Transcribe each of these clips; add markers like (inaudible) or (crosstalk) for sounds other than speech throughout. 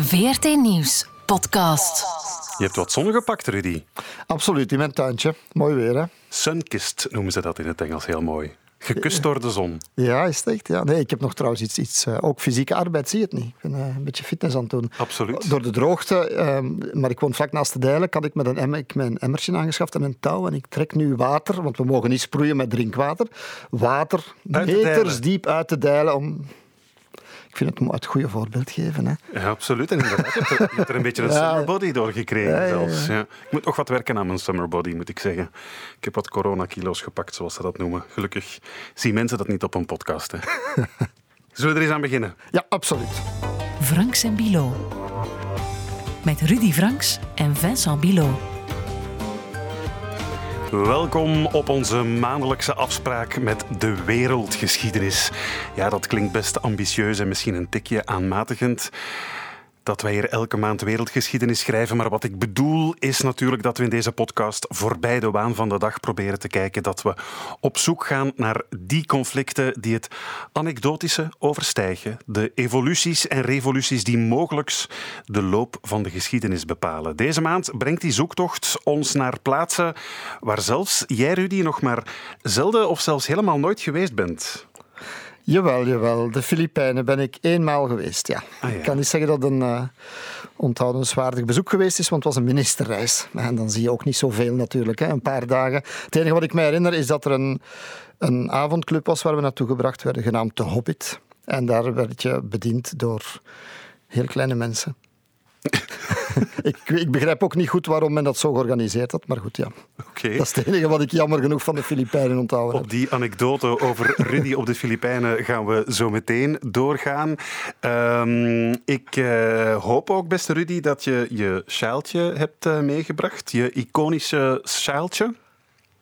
VRT Nieuws podcast. Je hebt wat zon gepakt, Rudy. Absoluut, in mijn tuintje. Mooi weer, hè? Sunkist noemen ze dat in het Engels heel mooi. Gekust door de zon. Ja, is het echt? Ja. Nee, ik heb nog trouwens iets, iets uh, ook fysieke arbeid, zie je het niet. Ik ben uh, een beetje fitness aan het doen. Absoluut. Door de droogte, uh, maar ik woon vlak naast de Dijlen, had ik met een emmer, ik mijn emmertje aangeschaft en een touw. En ik trek nu water, want we mogen niet sproeien met drinkwater. Water, meters diep uit de Dijlen om... Ik vind het het goede voorbeeld geven. Hè. Ja, absoluut. En inderdaad, je hebt er, je hebt er een beetje een (laughs) Ja. summer body door gekregen Ja, ja, ja. zelfs. Ja. Ik moet nog wat werken aan mijn summer body, moet ik zeggen. Ik heb wat coronakilo's gepakt, zoals ze dat noemen. Gelukkig zien mensen dat niet op een podcast. Hè. (laughs) Zullen we er eens aan beginnen? Ja, absoluut. Franks en Bilo. Met Rudy Franks en Vincent Bilo. Welkom op onze maandelijkse afspraak met de wereldgeschiedenis. Ja, dat klinkt best ambitieus en misschien een tikje aanmatigend. Dat wij hier elke maand wereldgeschiedenis schrijven. Maar wat ik bedoel is natuurlijk dat we in deze podcast voorbij de waan van de dag proberen te kijken. Dat we op zoek gaan naar die conflicten die het anekdotische overstijgen. De evoluties en revoluties die mogelijk de loop van de geschiedenis bepalen. Deze maand brengt die zoektocht ons naar plaatsen waar zelfs jij, Rudy, nog maar zelden of zelfs helemaal nooit geweest bent. Jawel, jawel. De Filipijnen ben ik eenmaal geweest, ja. Ah, ja. Ik kan niet zeggen dat het een eh onthoudenswaardig bezoek geweest is, want het was een ministerreis. En dan zie je ook niet zoveel natuurlijk, hè. een paar dagen. Het enige wat ik me herinner is dat er een, een avondclub was waar we naartoe gebracht werden, genaamd De Hobbit. En daar werd je bediend door heel kleine mensen. (laughs) (laughs) ik, ik begrijp ook niet goed waarom men dat zo georganiseerd had, maar goed, ja. Oké. Dat is het enige wat ik jammer genoeg van de Filipijnen onthouden heb. Op die anekdote over Rudy op de Filipijnen gaan we zo meteen doorgaan. Ehm, ik eh, hoop ook, beste Rudy, dat je je sjaaltje hebt eh, meegebracht. Je iconische sjaaltje.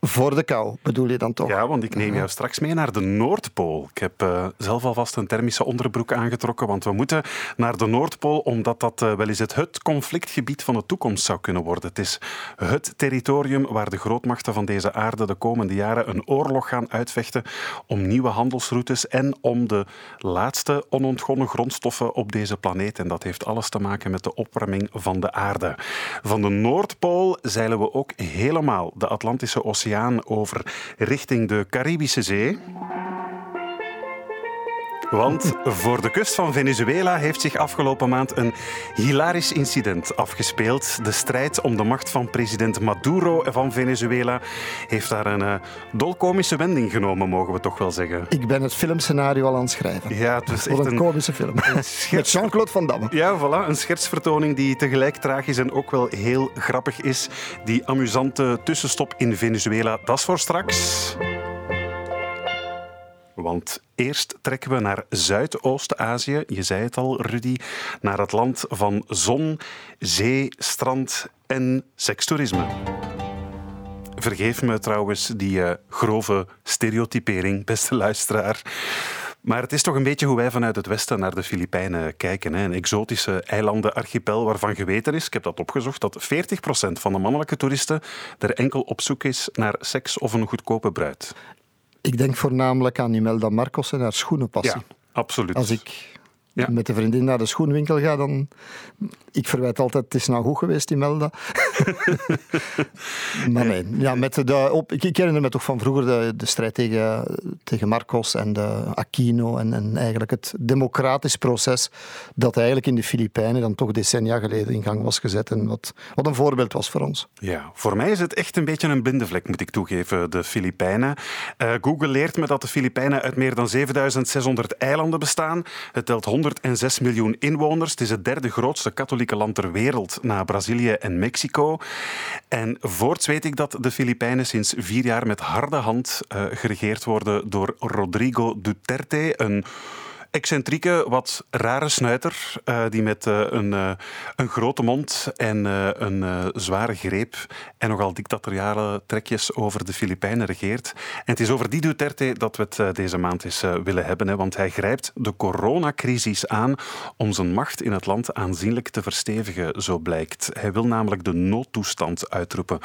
Voor de kou, bedoel je dan toch? Ja, want ik neem jou straks mee naar de Noordpool. Ik heb eh, zelf alvast een thermische onderbroek aangetrokken, want we moeten naar de Noordpool, omdat dat eh, wel eens het, het conflictgebied van de toekomst zou kunnen worden. Het is het territorium waar de grootmachten van deze aarde de komende jaren een oorlog gaan uitvechten om nieuwe handelsroutes en om de laatste onontgonnen grondstoffen op deze planeet. En dat heeft alles te maken met de opwarming van de aarde. Van de Noordpool zeilen we ook helemaal de Atlantische Oceaan over richting de Caribische Zee. Want voor de kust van Venezuela heeft zich afgelopen maand een hilarisch incident afgespeeld. De strijd om de macht van president Maduro van Venezuela heeft daar een eh, dolkomische wending genomen, mogen we toch wel zeggen. Ik ben het filmscenario al aan het schrijven. Ja, het is Voor (laughs) echt een een, komische film. Met Jean-Claude Van Damme. Ja, voilà. Een schetsvertoning die tegelijk tragisch en ook wel heel grappig is. Die amusante tussenstop in Venezuela, dat is voor straks. Want eerst trekken we naar Zuidoost-Azië. Je zei het al, Rudy. Naar het land van zon, zee, strand en sekstoerisme. Vergeef me trouwens die eh, grove stereotypering, beste luisteraar. Maar het is toch een beetje hoe wij vanuit het Westen naar de Filipijnen kijken. Hè? Een exotische eilandenarchipel waarvan geweten is, ik heb dat opgezocht, dat 40% van de mannelijke toeristen er enkel op zoek is naar seks of een goedkope bruid. Ik denk voornamelijk aan Imelda Marcos en haar schoenenpassie. Ja, absoluut. Als ik Ja. met de vriendin naar de schoenwinkel ga, dan... Ik verwijt altijd, het is nou goed geweest, Imelda. (laughs) maar nee, ja, met de, op, ik, ik herinner me toch van vroeger de, de strijd tegen, tegen Marcos en de Aquino en, en eigenlijk het democratisch proces dat eigenlijk in de Filipijnen dan toch decennia geleden in gang was gezet en wat, wat een voorbeeld was voor ons. Ja, voor mij is het echt een beetje een blinde vlek, moet ik toegeven, de Filipijnen. Eh, Google leert me dat de Filipijnen uit meer dan 7600 eilanden bestaan. Het telt 106 miljoen inwoners. Het is het derde grootste katholieke land ter wereld na Brazilië en Mexico. En voorts weet ik dat de Filipijnen sinds vier jaar met harde hand eh, geregeerd worden door Rodrigo Duterte, een excentrieke, wat rare snuiter, eh, die met eh, een, eh, een grote mond en een zware greep en nogal dictatoriale trekjes over de Filipijnen regeert. En het is over die Duterte dat we het deze maand eens willen hebben, hè, want hij grijpt de coronacrisis aan om zijn macht in het land aanzienlijk te verstevigen, zo blijkt. Hij wil namelijk de noodtoestand uitroepen.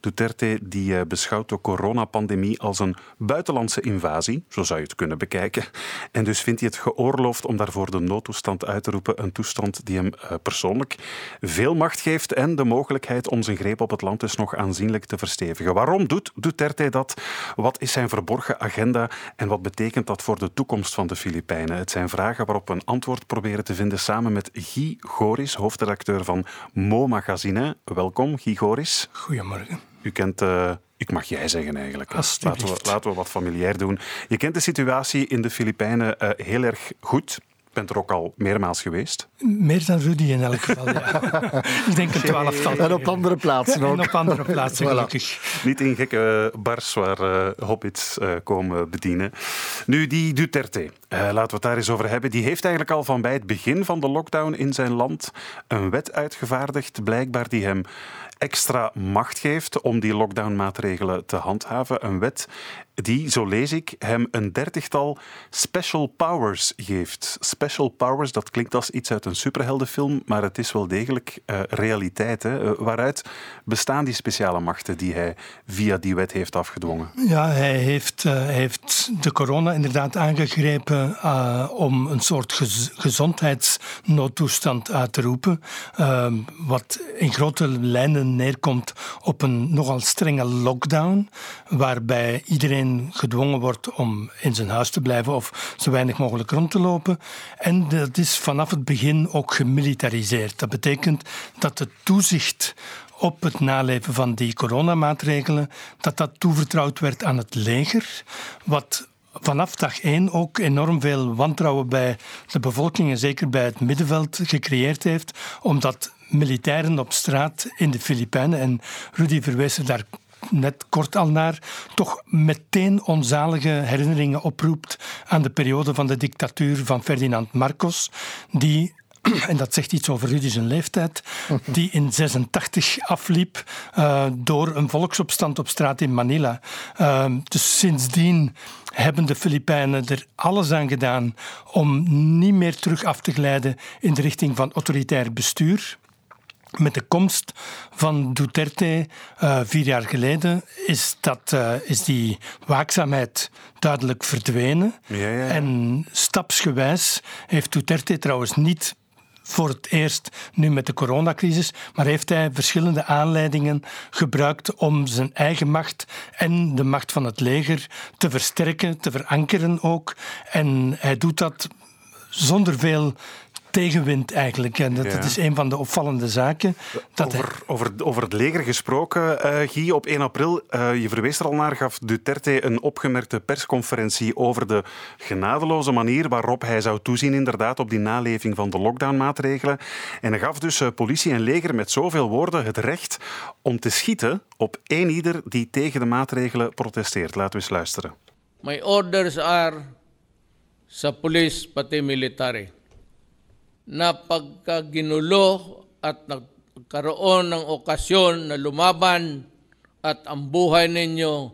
Duterte die beschouwt de coronapandemie als een buitenlandse invasie, zo zou je het kunnen bekijken. En dus vindt hij het om daarvoor de noodtoestand uit te roepen. Een toestand die hem eh, persoonlijk veel macht geeft en de mogelijkheid om zijn greep op het land dus nog aanzienlijk te verstevigen. Waarom doet Duterte dat? Wat is zijn verborgen agenda en wat betekent dat voor de toekomst van de Filipijnen? Het zijn vragen waarop we een antwoord proberen te vinden samen met Guy Goris, hoofdredacteur van Mo Magazine. Welkom, Guy Goris. Goedemorgen. U kent, uh, ik mag jij zeggen eigenlijk. Laten we, laten we wat familiair doen. Je kent de situatie in de Filipijnen uh, heel erg goed bent er ook al meermaals geweest. Meer dan Rudy in elk geval, ja. (laughs) ik denk een twaalftal. En op andere plaatsen ook. En op andere plaatsen, voilà. gelukkig. Niet in gekke bars waar uh, hobbits uh, komen bedienen. Nu, die Duterte, uh, laten we het daar eens over hebben. Die heeft eigenlijk al van bij het begin van de lockdown in zijn land een wet uitgevaardigd, blijkbaar die hem extra macht geeft om die lockdownmaatregelen te handhaven. Een wet die, zo lees ik, hem een dertigtal special powers geeft. Special powers, dat klinkt als iets uit een superheldenfilm, maar het is wel degelijk uh, realiteit. Hè? Uh, waaruit bestaan die speciale machten die hij via die wet heeft afgedwongen? Ja, hij heeft, uh, heeft de corona inderdaad aangegrepen om een soort gez gezondheidsnoodtoestand uit te roepen, ehm, wat in grote lijnen neerkomt op een nogal strenge lockdown, waarbij iedereen gedwongen wordt om in zijn huis te blijven of zo weinig mogelijk rond te lopen. En dat is vanaf het begin ook gemilitariseerd. Dat betekent dat het toezicht op het naleven van die coronamaatregelen, dat dat toevertrouwd werd aan het leger, wat vanaf dag één ook enorm veel wantrouwen bij de bevolking en zeker bij het middenveld gecreëerd heeft, omdat militairen op straat in de Filipijnen, en Rudy verwees er daar net kort al naar, toch meteen onzalige herinneringen oproept aan de periode van de dictatuur van Ferdinand Marcos, die (clears throat) en dat zegt iets over Rudy zijn leeftijd, die in 86 afliep uh, door een volksopstand op straat in Manila. Uh, dus sindsdien hebben de Filipijnen er alles aan gedaan om niet meer terug af te glijden in de richting van autoritair bestuur. Met de komst van Duterte uh, vier jaar geleden is, dat, uh, is die waakzaamheid duidelijk verdwenen. Ja, ja, ja. En stapsgewijs heeft Duterte trouwens niet voor het eerst nu met de coronacrisis, maar heeft hij verschillende aanleidingen gebruikt om zijn eigen macht en de macht van het leger te versterken, te verankeren ook. En hij doet dat zonder veel tegenwind eigenlijk. En dat, ja. dat, is een van de opvallende zaken. Dat over, hij... over, over het leger gesproken, uh, Guy, op 1 april, uh, je verwees er al naar, gaf Duterte een opgemerkte persconferentie over de genadeloze manier waarop hij zou toezien inderdaad op die naleving van de lockdownmaatregelen. En hij gaf dus uh, politie en leger met zoveel woorden het recht om te schieten op één ieder die tegen de maatregelen protesteert. Laten we eens luisteren. My orders are sa police pati military na pagkaginulo at nagkaroon ng okasyon na lumaban at ang buhay ninyo,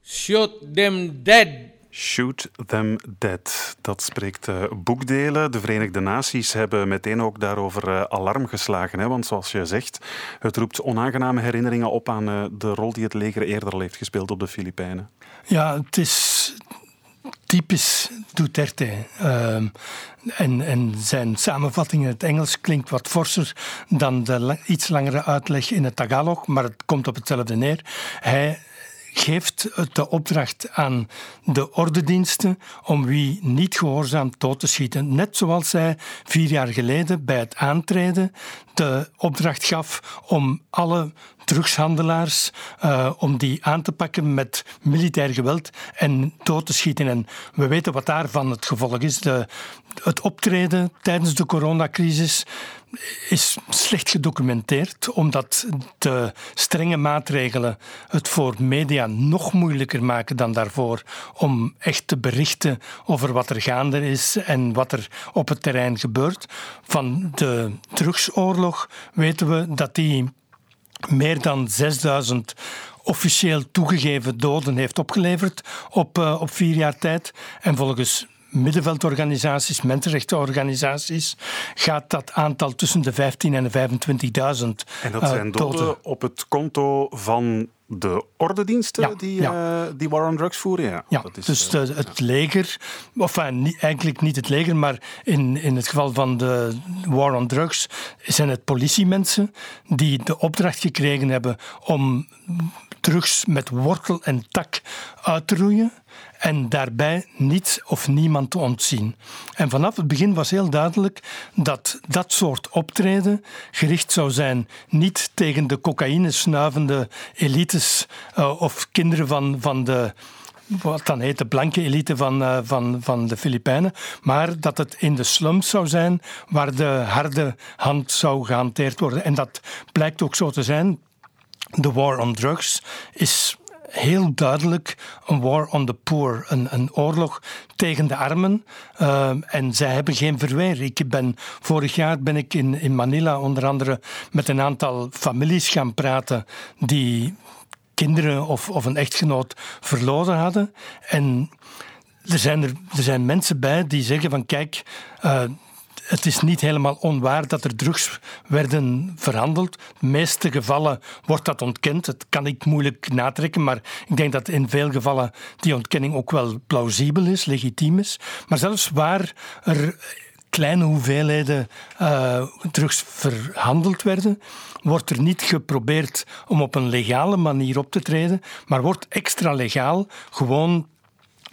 shoot them dead. Shoot them dead. Dat spreekt uh, boekdelen. De Verenigde Naties hebben meteen ook daarover uh, alarm geslagen. Hè? Want zoals je zegt, het roept onaangename herinneringen op aan uh, de rol die het leger eerder al heeft gespeeld op de Filipijnen. Ja, het is typisch Duterte. Uh, en, en, zijn samenvatting in het Engels klinkt wat forser dan de iets langere uitleg in het Tagalog, maar het komt op hetzelfde neer. Hij geeft de opdracht aan de ordendiensten om wie niet gehoorzaamt dood te schieten. Net zoals zij vier jaar geleden bij het aantreden de opdracht gaf om alle drugshandelaars uh, om die aan te pakken met militair geweld en dood te schieten. En we weten wat daarvan het gevolg is. De, het optreden tijdens de coronacrisis is slecht gedocumenteerd, omdat de strenge maatregelen het voor media nog moeilijker maken dan daarvoor om echt te berichten over wat er gaande is en wat er op het terrein gebeurt. Van de drugsoorlog weten we dat die meer dan 6000 officieel toegegeven doden heeft opgeleverd op, uh, op vier jaar tijd. En volgens middenveldorganisaties, mensenrechtenorganisaties, gaat dat aantal tussen de 15 en de 25.000 En dat zijn doden, op het konto van de ordediensten die, ja. die war on drugs voeren? Ja, ja dat is, dus de, het leger, of eigenlijk niet het leger, maar in, in het geval van de war on drugs zijn het politiemensen die de opdracht gekregen hebben om drugs met wortel en tak uit te roeien en daarbij niets of niemand te ontzien. En vanaf het begin was heel duidelijk dat dat soort optreden gericht zou zijn niet tegen de cocaïne snuivende elites uh, of kinderen van, van de wat dan heet de blanke elite van, uh, van, van de Filipijnen, maar dat het in de slums zou zijn waar de harde hand zou gehanteerd worden. En dat blijkt ook zo te zijn. De war on drugs is heel duidelijk een war on the poor, een, een oorlog tegen de armen. Uh, en zij hebben geen verweer. Ik ben, vorig jaar ben ik in, in Manila onder andere met een aantal families gaan praten die kinderen of, of een echtgenoot verloren hadden. En er zijn, er, er zijn mensen bij die zeggen van kijk, uh, het is niet helemaal onwaar dat er drugs werden verhandeld. De meeste gevallen wordt dat ontkend. Dat kan ik moeilijk natrekken, maar ik denk dat in veel gevallen die ontkenning ook wel plausibel is, legitiem is. Maar zelfs waar er kleine hoeveelheden uh, drugs verhandeld werden, wordt er niet geprobeerd om op een legale manier op te treden, maar wordt extra legaal gewoon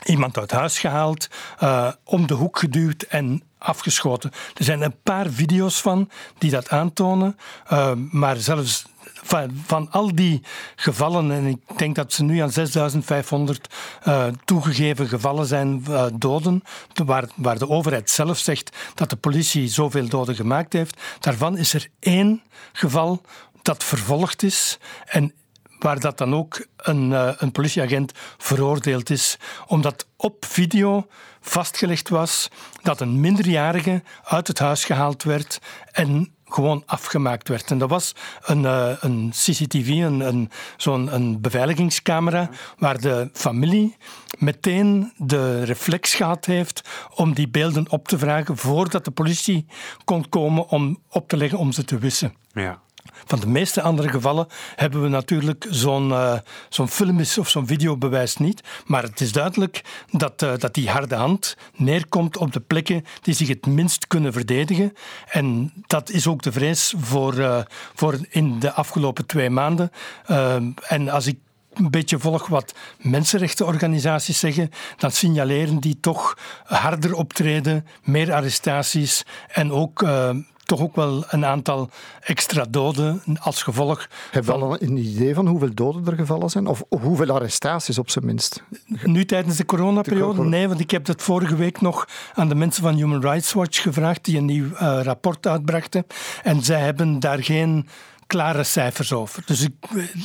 iemand uit huis gehaald, uh, om de hoek geduwd en afgeschoten. Er zijn een paar video's van die dat aantonen, uh, maar zelfs van, van, al die gevallen, en ik denk dat ze nu aan 6500 uh, toegegeven gevallen zijn, uh, doden, waar, waar de overheid zelf zegt dat de politie zoveel doden gemaakt heeft, daarvan is er één geval dat vervolgd is en waar dat dan ook een, uh, een politieagent veroordeeld is, omdat op video vastgelegd was dat een minderjarige uit het huis gehaald werd en gewoon afgemaakt werd. En dat was een, uh, een CCTV, een, een, zo'n een beveiligingscamera, waar de familie meteen de reflex gehad heeft om die beelden op te vragen voordat de politie kon komen om op te leggen om ze te wissen. Ja. Van de meeste andere gevallen hebben we natuurlijk zo'n zo'n filmis of zo'n videobewijs niet. Maar het is duidelijk dat, uh, dat die harde hand neerkomt op de plekken die zich het minst kunnen verdedigen. En dat is ook de vrees voor, uh, voor in de afgelopen twee maanden. en als ik een beetje volg wat mensenrechtenorganisaties zeggen, dan signaleren die toch harder optreden, meer arrestaties en ook toch ook wel een aantal extra doden als gevolg. Heb je al een idee van hoeveel doden er gevallen zijn? Of hoeveel arrestaties op zijn minst? Nu tijdens de coronaperiode? Nee, want ik heb dat vorige week nog aan de mensen van Human Rights Watch gevraagd, die een nieuw uh, rapport uitbrachten. En zij hebben daar geen klare cijfers over. Dus ik,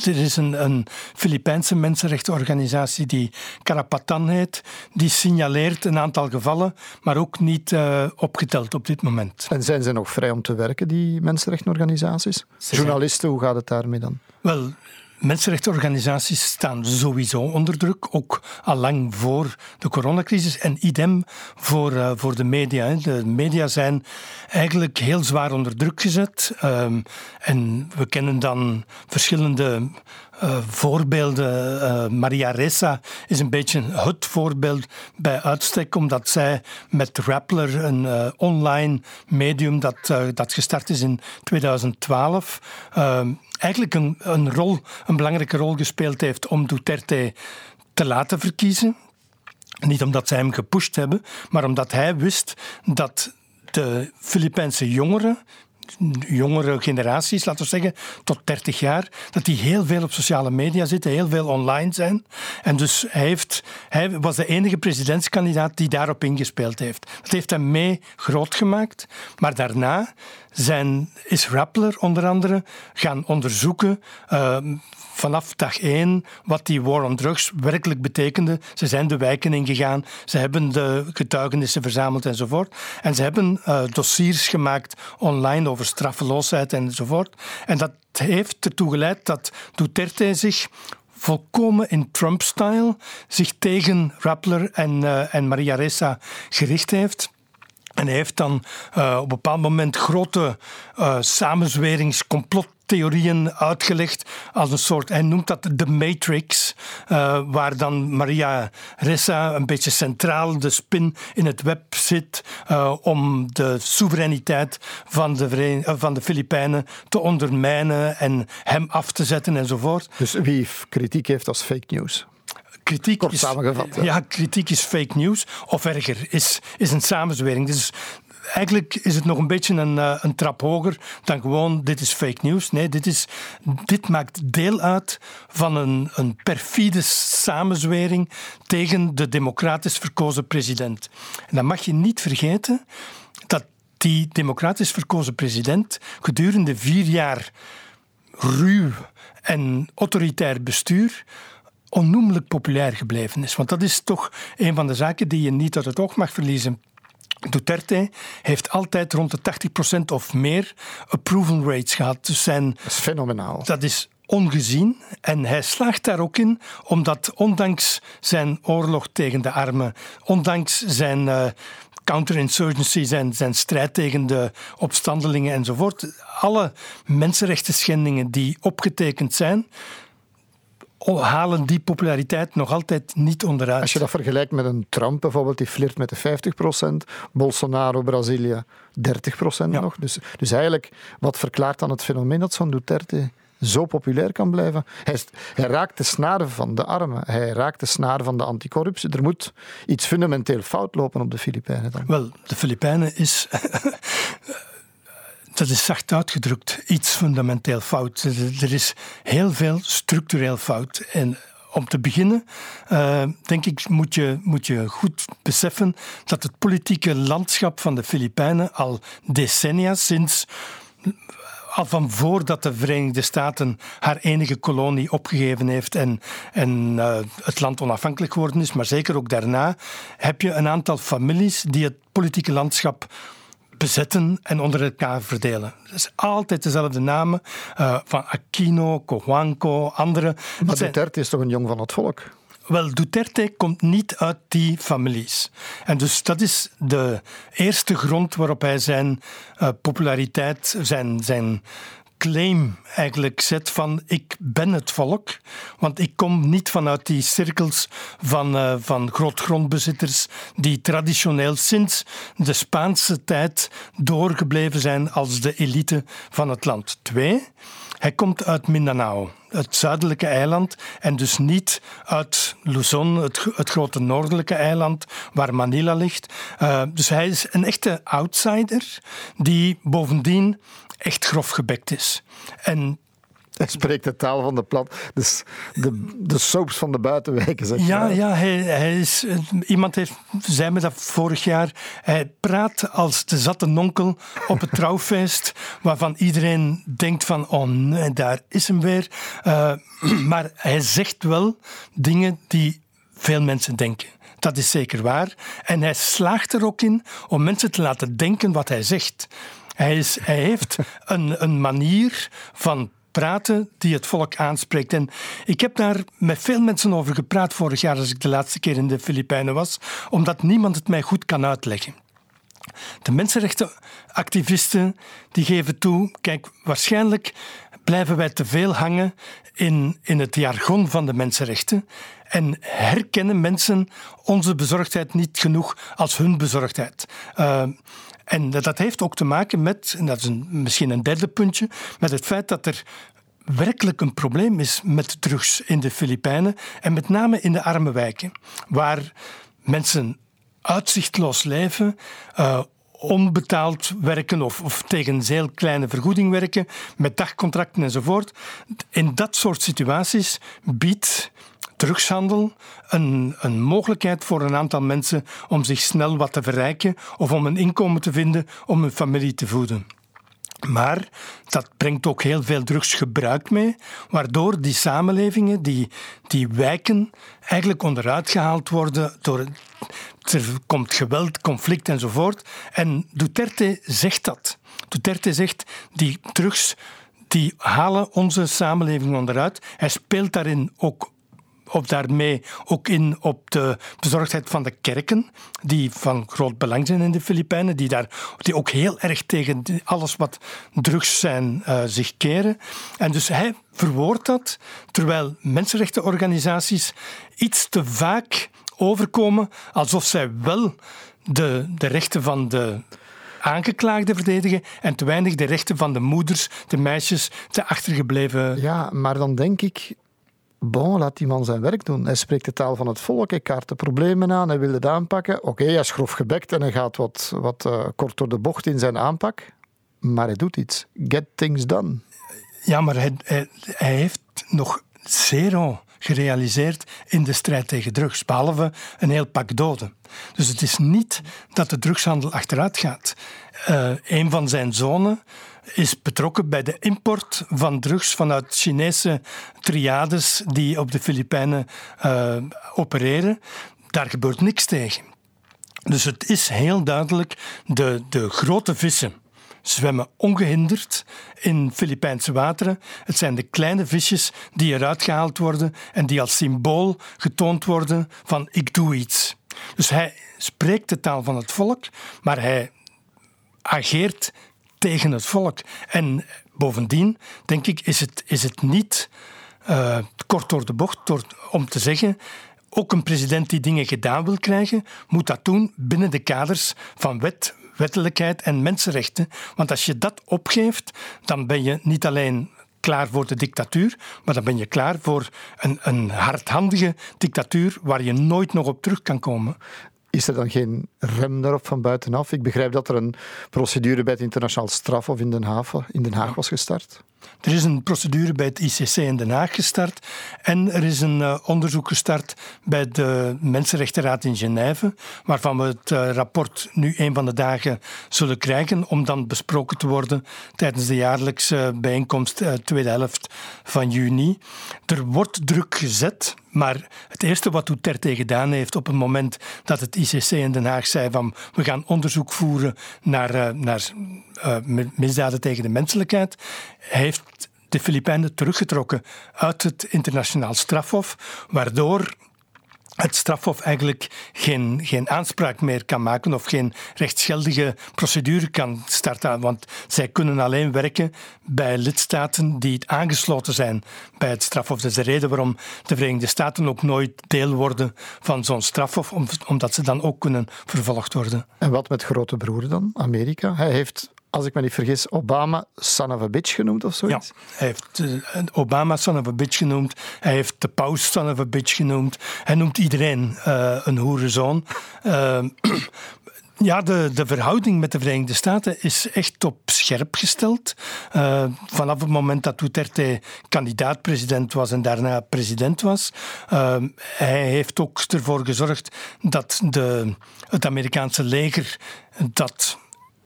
er is een, een Filipijnse mensenrechtenorganisatie die Karapatan heet. Die signaleert een aantal gevallen, maar ook niet uh, opgeteld op dit moment. En zijn ze nog vrij om te werken, die mensenrechtenorganisaties? Journalisten, hoe gaat het daarmee dan? Wel, Mensenrechtenorganisaties staan sowieso onder druk, ook al lang voor de coronacrisis. En idem voor, uh, voor de media. De media zijn eigenlijk heel zwaar onder druk gezet. Um, en we kennen dan verschillende uh, voorbeelden. Uh, Maria Ressa is een beetje het voorbeeld bij uitstek, omdat zij met Rappler, een uh, online medium dat, dat gestart is in 2012, ehm, eigenlijk een, een, rol, een belangrijke rol gespeeld heeft om Duterte te laten verkiezen. Niet omdat zij hem gepusht hebben, maar omdat hij wist dat de Filipijnse jongeren jongere generaties, laten we zeggen, tot 30 jaar, dat die heel veel op sociale media zitten, heel veel online zijn. En dus hij, heeft, hij was de enige presidentskandidaat die daarop ingespeeld heeft. Dat heeft hem mee groot gemaakt. Maar daarna zijn, is Rappler onder andere gaan onderzoeken uh, vanaf dag één wat die war on drugs werkelijk betekende. Ze zijn de wijken ingegaan, ze hebben de getuigenissen verzameld enzovoort. En ze hebben uh, dossiers gemaakt online over straffeloosheid enzovoort. En dat heeft ertoe geleid dat Duterte zich volkomen in Trump-style zich tegen Rappler en, uh, en Maria Ressa gericht heeft. En hij heeft dan uh, op een bepaald moment grote uh, samenzweringscomplottheorieën uitgelegd als een soort, hij noemt dat de Matrix, uh, waar dan Maria Ressa een beetje centraal de spin in het web zit om de soevereiniteit van de, van de Filipijnen te ondermijnen en hem af te zetten enzovoort. Dus wie kritiek heeft als fake news? Kritiek Kort is, samengevat. Ja, kritiek is fake news. Of erger, is, is een samenzwering. Dus eigenlijk is het nog een beetje een, uh, een trap hoger dan gewoon dit is fake news. Nee, dit, is, dit maakt deel uit van een, een perfide samenzwering tegen de democratisch verkozen president. En dan mag je niet vergeten dat die democratisch verkozen president gedurende vier jaar ruw en autoritair bestuur onnoemelijk populair gebleven is. Want dat is toch een van de zaken die je niet uit het oog mag verliezen. Duterte heeft altijd rond de 80% of meer approval rates gehad. Dus zijn, dat is fenomenaal. Dat is ongezien. En hij slaagt daar ook in, omdat ondanks zijn oorlog tegen de armen, ondanks zijn uh, counterinsurgency, zijn, zijn strijd tegen de opstandelingen enzovoort, alle mensenrechten schendingen die opgetekend zijn, halen die populariteit nog altijd niet onderuit. Als je dat vergelijkt met een Trump bijvoorbeeld, die flirt met de 50%, Bolsonaro, Brazilië 30% nog. Dus, dus eigenlijk, wat verklaart dan het fenomeen dat zo'n Duterte zo populair kan blijven. Hij, hij, raakt de snaar van de armen. Hij raakt de snaar van de anticorruptie. Er moet iets fundamenteel fout lopen op de Filipijnen. Dan. Wel, de Filipijnen is (laughs) dat is zacht uitgedrukt, iets fundamenteel fout. Er is heel veel structureel fout. En om te beginnen, uh, denk ik, moet je, moet je goed beseffen dat het politieke landschap van de Filipijnen al decennia, sinds al van voordat de Verenigde Staten haar enige kolonie opgegeven heeft en, en uh, het land onafhankelijk geworden is, maar zeker ook daarna, heb je een aantal families die het politieke landschap bezetten en onder elkaar verdelen. Het is altijd dezelfde namen, uh, van Aquino, Cojuanco, andere. Maar Duterte is toch een jong van het volk? Wel, Duterte komt niet uit die families. En dus dat is de eerste grond waarop hij zijn uh, populariteit, zijn, zijn claim eigenlijk zet van ik ben het volk. Want ik kom niet vanuit die cirkels van, uh, van grootgrondbezitters die traditioneel sinds de Spaanse tijd doorgebleven zijn als de elite van het land. Twee, hij komt uit Mindanao, het zuidelijke eiland, en dus niet uit Luzon, het, het grote noordelijke eiland waar Manila ligt. Uh, dus hij is een echte outsider die bovendien echt grof gebekt is. En hij spreekt de taal van de plat. Dus de, de soaps van de buitenwijken. Zeg ja, ja hij, hij is, iemand heeft, zei me dat vorig jaar. Hij praat als de zatte nonkel op het (laughs) trouwfeest. waarvan iedereen denkt: van, oh nee, daar is hem weer. Uh, (clears throat) maar hij zegt wel dingen die veel mensen denken. Dat is zeker waar. En hij slaagt er ook in om mensen te laten denken wat hij zegt. Hij, heeft een, een manier van praten die het volk aanspreekt. En ik heb daar met veel mensen over gepraat vorig jaar als ik de laatste keer in de Filipijnen was, omdat niemand het mij goed kan uitleggen. De mensenrechtenactivisten die geven toe, kijk, waarschijnlijk blijven wij te veel hangen in, in het jargon van de mensenrechten en herkennen mensen onze bezorgdheid niet genoeg als hun bezorgdheid. Uh, en dat heeft ook te maken met, en dat is misschien een derde puntje, met het feit dat er werkelijk een probleem is met drugs in de Filipijnen en met name in de arme wijken, waar mensen uitzichtloos leven, uh, onbetaald werken of, of, tegen zeer kleine vergoeding werken, met dagcontracten enzovoort. In dat soort situaties biedt drugshandel een, een mogelijkheid voor een aantal mensen om zich snel wat te verrijken of om een inkomen te vinden om hun familie te voeden. Maar dat brengt ook heel veel drugsgebruik mee, waardoor die samenlevingen, die, die wijken, eigenlijk onderuit gehaald worden door. Er komt geweld, conflict enzovoort. En Duterte zegt dat. Duterte zegt die drugs die halen onze samenleving onderuit. Hij speelt daarin ook op daarmee ook in op de bezorgdheid van de kerken, die van groot belang zijn in de Filipijnen, die, daar, die ook heel erg tegen alles wat drugs zijn uh, zich keren. En dus hij verwoordt dat, terwijl mensenrechtenorganisaties iets te vaak overkomen alsof zij wel de, de rechten van de aangeklaagden verdedigen en te weinig de rechten van de moeders, de meisjes, de achtergebleven. Ja, maar dan denk ik, Bon, laat die man zijn werk doen. Hij spreekt de taal van het volk, hij kaart de problemen aan, hij wil het aanpakken. Oké, hij is grof gebekt en hij gaat wat, wat uh, kort door de bocht in zijn aanpak. Maar hij doet iets. Get things done. Ja, maar hij, hij, heeft nog zero gerealiseerd in de strijd tegen drugs, behalve een heel pak doden. Dus het is niet dat de drugshandel achteruit gaat. Uh, een van zijn zonen is betrokken bij de import van drugs vanuit Chinese triades die op de Filipijnen uh, opereren. Daar gebeurt niks tegen. Dus het is heel duidelijk de, de grote vissen zwemmen ongehinderd in Filipijnse wateren. Het zijn de kleine visjes die eruit gehaald worden en die als symbool getoond worden van ik doe iets. Dus hij spreekt de taal van het volk, maar hij ageert tegen het volk. En bovendien, denk ik, is het, is het niet uh, kort door de bocht door, om te zeggen. Ook een president die dingen gedaan wil krijgen, moet dat doen binnen de kaders van wet, wettelijkheid en mensenrechten. Want als je dat opgeeft, dan ben je niet alleen klaar voor de dictatuur, maar dan ben je klaar voor een, een hardhandige dictatuur waar je nooit nog op terug kan komen. Is er dan geen rem daarop van buitenaf? Ik begrijp dat er een procedure bij het internationaal strafhof in in Den Haag was gestart. Er is een procedure bij het ICC in Den Haag gestart en er is een uh, onderzoek gestart bij de Mensenrechtenraad in Genève, waarvan we het uh, rapport nu een van de dagen zullen krijgen om dan besproken te worden tijdens de jaarlijkse bijeenkomst uh, tweede helft van juni. Er wordt druk gezet, maar het eerste wat Duterte gedaan heeft op het moment dat het ICC in Den Haag zei van we gaan onderzoek voeren naar, naar misdaden tegen de menselijkheid, heeft de Filipijnen teruggetrokken uit het internationaal strafhof, waardoor het strafhof eigenlijk geen, geen aanspraak meer kan maken of geen rechtsgeldige procedure kan starten. Want zij kunnen alleen werken bij lidstaten die aangesloten zijn bij het strafhof. Dat is de reden waarom de Verenigde Staten ook nooit deel worden van zo'n strafhof, omdat ze dan ook kunnen vervolgd worden. En wat met grote broer dan, Amerika? Hij heeft als ik me niet vergis, Obama son of a bitch genoemd of zoiets? Ja, hij heeft uh, Obama son of a bitch genoemd. Hij heeft de paus son of a bitch genoemd. Hij noemt iedereen uh, een hoerenzoon. Uh, (clears throat) Ja, de, de verhouding met de Verenigde Staten is echt op scherp gesteld. Vanaf het moment dat Duterte kandidaat-president was en daarna president was. Hij heeft ook ervoor gezorgd dat de, het Amerikaanse leger dat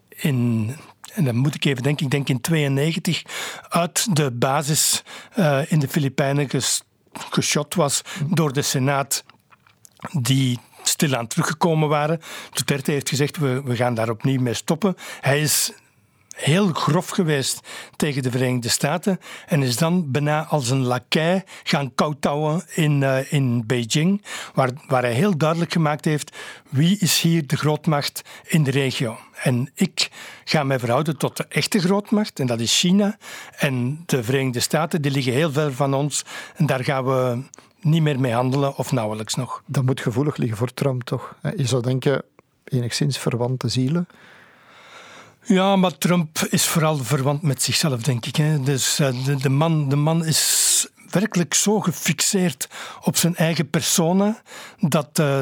in en dan moet ik even denken, ik denk in 92 uit de basis uh, in de Filipijnen ges, geschot was door de Senaat, die stilaan teruggekomen waren. Duterte heeft gezegd, we, we gaan daar opnieuw mee stoppen. Hij is heel grof geweest tegen de Verenigde Staten en is dan bijna als een lakij gaan koutouwen in, uh, in Beijing, waar, waar hij heel duidelijk gemaakt heeft wie is hier de grootmacht in de regio. En ik ga mij verhouden tot de echte grootmacht, en dat is China. En de Verenigde Staten, die liggen heel ver van ons. En daar gaan we niet meer mee handelen, of nauwelijks nog. Dat moet gevoelig liggen voor Trump, toch? Je zou denken, enigszins verwante zielen. Ja, maar Trump is vooral verwant met zichzelf, denk ik. Hè. Dus uh, de, de, man, de man is werkelijk zo gefixeerd op zijn eigen persona dat. Uh,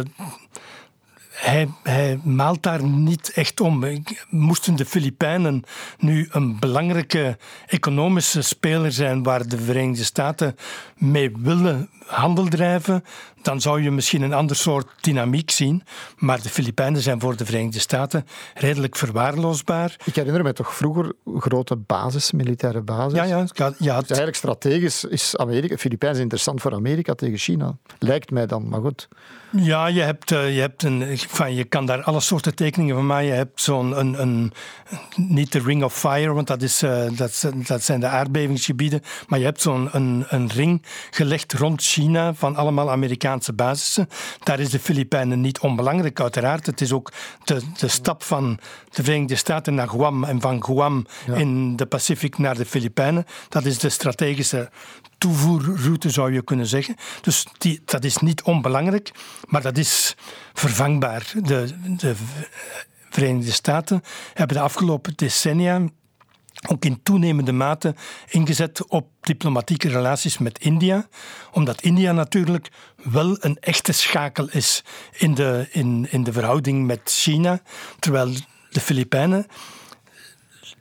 hij, hij, maalt daar niet echt om. Moesten de Filipijnen nu een belangrijke economische speler zijn waar de Verenigde Staten mee willen handel drijven, dan zou je misschien een ander soort dynamiek zien. Maar de Filipijnen zijn voor de Verenigde Staten redelijk verwaarloosbaar. Ik herinner me toch vroeger grote basis, militaire basis. Ja, ja. ja, ja dus eigenlijk strategisch is Amerika, Filipijnen interessant voor Amerika tegen China. Lijkt mij dan, maar goed. Ja, je hebt, eh, je hebt een, van, je kan daar alle soorten tekeningen van maken. Je hebt zo'n, een, een, niet de Ring of Fire, want dat, is, uh, dat, dat zijn de aardbevingsgebieden. Maar je hebt zo'n een, een ring gelegd rond China van allemaal Amerikaanse basissen. Daar is de Filipijnen niet onbelangrijk, uiteraard. Het is ook de, de stap van de Verenigde Staten naar Guam en van Guam in de Pacific naar de Filipijnen. Dat is de strategische toevoerroute, zou je kunnen zeggen. Dus die, dat is niet onbelangrijk, maar dat is vervangbaar. De, de Verenigde Staten hebben de afgelopen decennia ook in toenemende mate ingezet op diplomatieke relaties met India, omdat India natuurlijk wel een echte schakel is in de, in, in de verhouding met China, terwijl de Filipijnen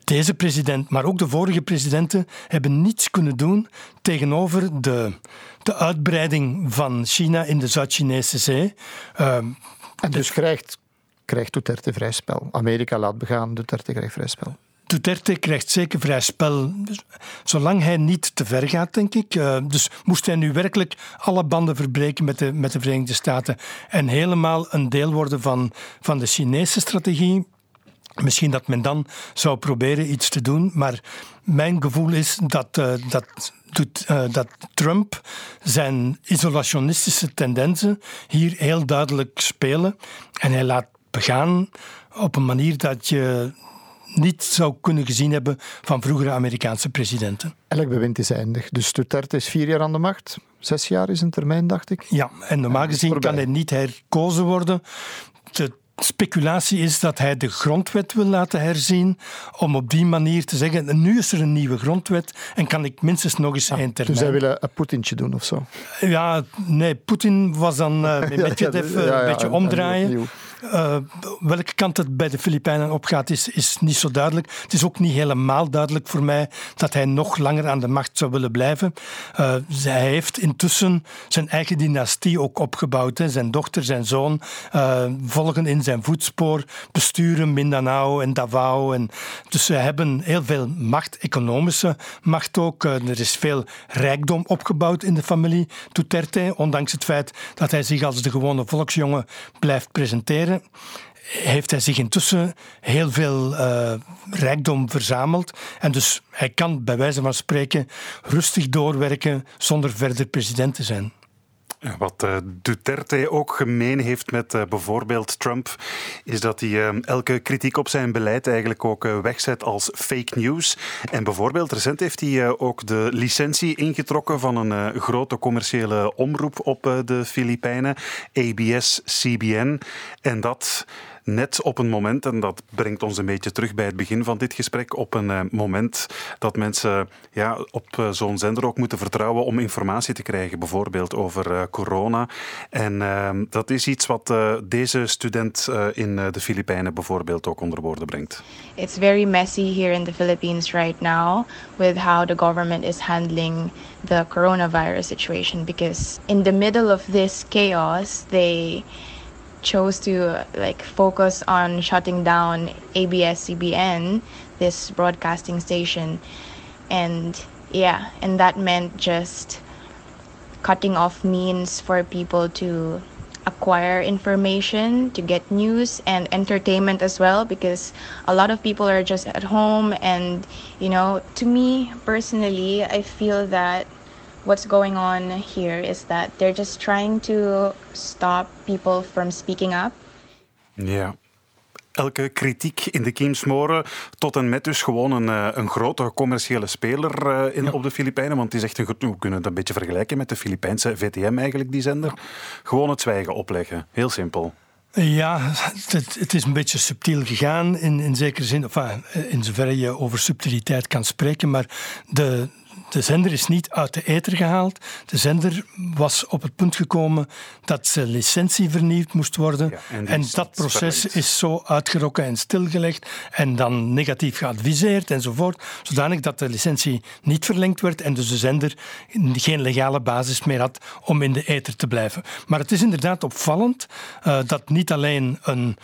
deze president, maar ook de vorige presidenten, hebben niets kunnen doen tegenover de, de uitbreiding van China in de Zuid-Chinese zee. Uh, en dus krijgt, krijgt Duterte vrij spel. Amerika laat begaan, Duterte krijgt vrij spel. Duterte krijgt zeker vrij spel, zolang hij niet te ver gaat, denk ik. Uh, dus moest hij nu werkelijk alle banden verbreken met de, met de Verenigde Staten en helemaal een deel worden van, van de Chinese strategie, Misschien dat men dan zou proberen iets te doen, maar mijn gevoel is dat, uh, dat, doet, uh, dat Trump zijn isolationistische tendensen hier heel duidelijk spelen. En hij laat begaan op een manier dat je niet zou kunnen gezien hebben van vroegere Amerikaanse presidenten. Elk bewind is eindig. Dus Duterte is vier jaar aan de macht. Zes jaar is een termijn, dacht ik. Ja, en normaal gezien kan hij niet herkozen worden. De speculatie is dat hij de grondwet wil laten herzien om op die manier te zeggen, nu is er een nieuwe grondwet en kan ik minstens nog eens ah, één termijn. Dus hij wil een Poetintje doen of zo? Ja, nee, Poetin was dan (laughs) uh, met Medvedev ja, ja, een beetje omdraaien. Uh, welke kant het bij de Filipijnen opgaat, is, is niet zo duidelijk. Het is ook niet helemaal duidelijk voor mij dat hij nog langer aan de macht zou willen blijven. Uh, hij heeft intussen zijn eigen dynastie ook opgebouwd. Zijn dochter, zijn zoon uh, volgen in zijn voetspoor, besturen Mindanao en Davao. En dus ze hebben heel veel macht, economische macht ook. er is veel rijkdom opgebouwd in de familie Duterte, ondanks het feit dat hij zich als de gewone volksjongen blijft presenteren heeft hij zich intussen heel veel uh, rijkdom verzameld. En dus hij kan bij wijze van spreken rustig doorwerken zonder verder president te zijn. Wat uh, Duterte ook gemeen heeft met uh, bijvoorbeeld Trump, is dat hij uh, elke kritiek op zijn beleid eigenlijk ook wegzet als fake news. En bijvoorbeeld recent heeft hij ook de licentie ingetrokken van een grote commerciële omroep op de Filipijnen, ABS-CBN. En dat net op een moment, en dat brengt ons een beetje terug bij het begin van dit gesprek, op een uh, moment dat mensen ja, op uh, zo'n zender ook moeten vertrouwen om informatie te krijgen, bijvoorbeeld over uh, corona. En ehm, dat is iets wat deze student in de Filipijnen bijvoorbeeld ook onder woorden brengt. It's very messy here in the Philippines right now with how the government is handling the coronavirus situation because in the middle of this chaos they chose to like focus on shutting down ABS CBN, this broadcasting station, and yeah, and that meant just cutting off means for people to acquire information, to get news and entertainment as well, because a lot of people are just at home. And, you know, to me personally, I feel that what's going on here is that they're just trying to stop people from speaking up. Ja. Elke kritiek in de kiem smoren, tot en met dus gewoon een, eh, een grote commerciële speler uh, in, op de Filipijnen. Want die zegt, we kunnen het een beetje vergelijken met de Filipijnse VTM eigenlijk, die zender. Gewoon het zwijgen opleggen. Heel simpel. Ja, het, het, is een beetje subtiel gegaan in, in zekere zin, enfin, in zoverre je over subtiliteit kan spreken, maar de, de zender is niet uit de eter gehaald. De zender was op het punt gekomen dat zijn licentie vernieuwd moest worden. en, dat proces is zo uitgerokken en stilgelegd en dan negatief geadviseerd enzovoort, zodanig dat de licentie niet verlengd werd en dus de zender geen legale basis meer had om in de eter te blijven. Maar het is inderdaad opvallend uh, dat niet alleen een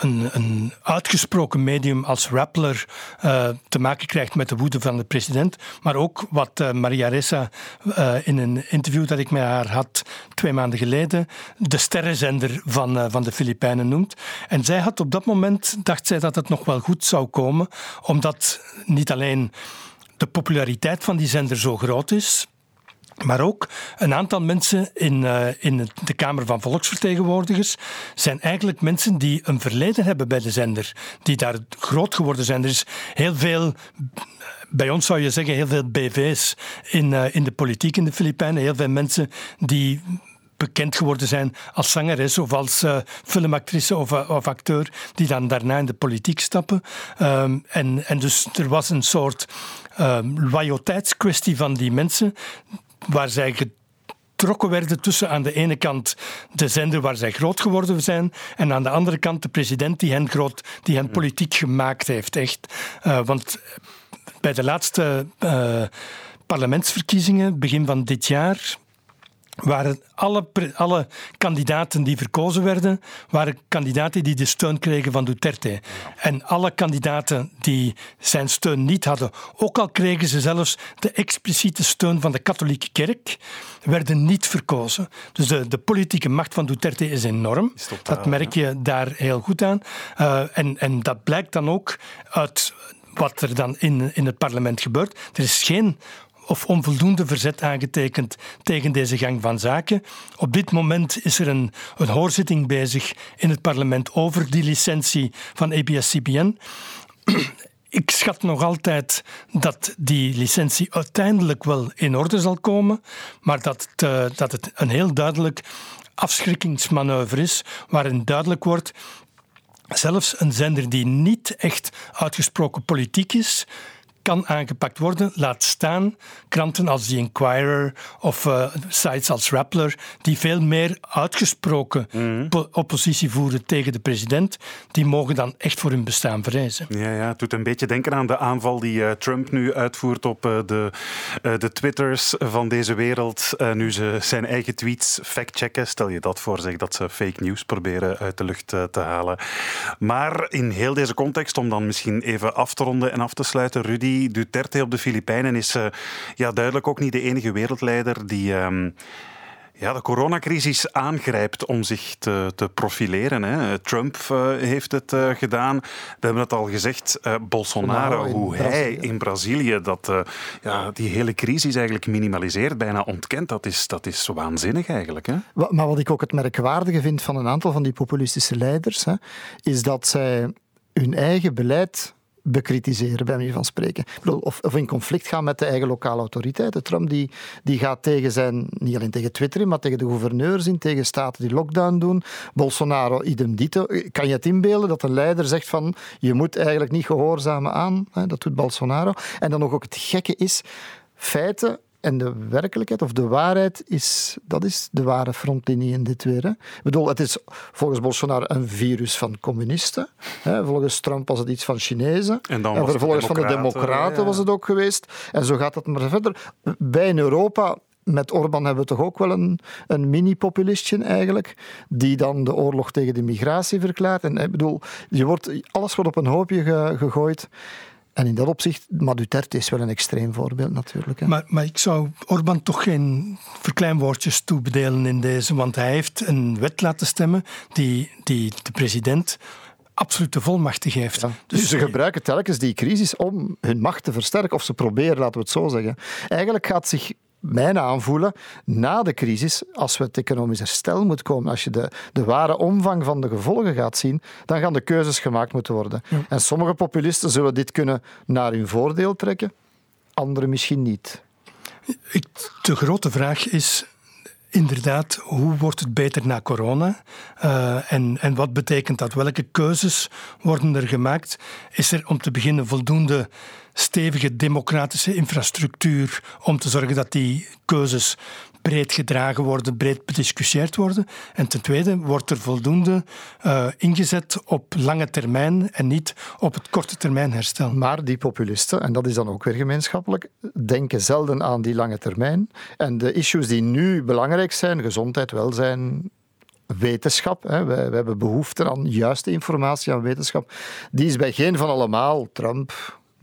een, een uitgesproken medium als Rappler uh, te maken krijgt met de woede van de president. Maar ook wat uh, Maria Ressa uh, in een interview dat ik met haar had twee maanden geleden, de sterrenzender van, van de Filipijnen noemt. En zij had op dat moment, dacht zij dat het nog wel goed zou komen, omdat niet alleen de populariteit van die zender zo groot is, maar ook een aantal mensen in, uh, in de Kamer van Volksvertegenwoordigers zijn eigenlijk mensen die een verleden hebben bij de zender, die daar groot geworden zijn. Er is heel veel, bij ons zou je zeggen, heel veel BV's in, uh, in de politiek in de Filipijnen. Heel veel mensen die bekend geworden zijn als zangeres of als uh, filmactrice of, of, acteur, die dan daarna in de politiek stappen. Um, en, en dus er was een soort um, loyaliteitskwestie van die mensen waar zij getrokken werden tussen aan de ene kant de zender waar zij groot geworden zijn en aan de andere kant de president die hen, groot, die hen politiek gemaakt heeft. Echt. Uh, want bij de laatste uh, parlementsverkiezingen, begin van dit jaar, waren alle, alle kandidaten die verkozen werden, waren kandidaten die de steun kregen van Duterte. En alle kandidaten die zijn steun niet hadden, ook al kregen ze zelfs de expliciete steun van de katholieke kerk, werden niet verkozen. Dus de, de politieke macht van Duterte is enorm. dat merk je daar heel goed aan. Uh, en, en dat blijkt dan ook uit wat er dan in, in het parlement gebeurt. Er is geen of onvoldoende verzet aangetekend tegen deze gang van zaken. Op dit moment is er een, een hoorzitting bezig in het parlement over die licentie van ABS-CBN. (clears throat) Ik schat nog altijd dat die licentie uiteindelijk wel in orde zal komen, maar dat, dat het een heel duidelijk afschrikkingsmanoeuvre is, waarin duidelijk wordt zelfs een zender die niet echt uitgesproken politiek is, kan aangepakt worden. Laat staan kranten als The Inquirer of uh, sites als Rappler, die veel meer uitgesproken mm oppositie voeren tegen de president, die mogen dan echt voor hun bestaan verrijzen. Ja, ja, het doet een beetje denken aan de aanval die uh, Trump nu uitvoert op uh, de, de Twitters van deze wereld. nu ze zijn eigen tweets factchecken. Stel je dat voor, zeg dat ze fake news proberen uit de lucht te halen. Maar in heel deze context, om dan misschien even af te ronden en af te sluiten, Rudy, Duterte op de Filipijnen is uh, ja, duidelijk ook niet de enige wereldleider die. Um, ja, de coronacrisis aangrijpt om zich te, te profileren. Hè. Trump uh, heeft het uh, gedaan. We hebben het al gezegd, uh, Bolsonaro, hoe hij in Brazilië dat, ja, die hele crisis eigenlijk minimaliseert, bijna ontkent. Dat is, dat is waanzinnig eigenlijk. Hè. Maar wat ik ook het merkwaardige vind van een aantal van die populistische leiders, hè, is dat zij hun eigen beleid bekritiseren, bij manier van spreken. Of, of, in conflict gaan met de eigen lokale autoriteiten. Trump die, die gaat tegen zijn, niet alleen tegen Twitter maar tegen de gouverneurs in, tegen staten die lockdown doen. Bolsonaro, idem dito. Kan je het inbeelden dat een leider zegt van je moet eigenlijk niet gehoorzamen aan? Dat doet Bolsonaro. En dan nog ook het gekke is, feiten en de werkelijkheid of de waarheid is, dat is de ware frontlinie in dit weer. Hè. Ik bedoel, het is volgens Bolsonaro een virus van communisten. Hè. Volgens Trump was het iets van Chinezen. En, dan en vervolgens van de democraten was het ook geweest. En zo gaat het maar verder. Bij in Europa met Orbán hebben we toch ook wel een, een mini-populistje eigenlijk, die dan de oorlog tegen de migratie verklaart. En ik bedoel, je wordt, alles wordt op een hoopje gegooid. En in dat opzicht, maar Duterte is wel een extreem voorbeeld natuurlijk. Hè. Maar, maar ik zou Orbán toch geen verkleinwoordjes toebedelen in deze, want hij heeft een wet laten stemmen die, die de president absolute volmachten geeft. Dus, dus, ze gebruiken telkens die crisis om hun macht te versterken, of ze proberen, laten we het zo zeggen. Eigenlijk gaat zich mijn aanvoelen, na de crisis, als we het economisch herstel moet komen, als je de, de ware omvang van de gevolgen gaat zien, dan gaan de keuzes gemaakt moeten worden. En sommige populisten zullen dit kunnen naar hun voordeel trekken, anderen misschien niet. De grote vraag is inderdaad, hoe wordt het beter na corona? Uh, en, en wat betekent dat? Welke keuzes worden er gemaakt? Is er om te beginnen voldoende stevige democratische infrastructuur om te zorgen dat die keuzes breed gedragen worden, breed bediscussieerd worden. En ten tweede wordt er voldoende uh, ingezet op lange termijn en niet op het korte termijn herstel. Maar die populisten, en dat is dan ook weer gemeenschappelijk, denken zelden aan die lange termijn. En de issues die nu belangrijk zijn, gezondheid, welzijn, wetenschap. Hè. Wij, hebben behoefte aan juiste informatie, aan wetenschap. Die is bij geen van allemaal, Trump,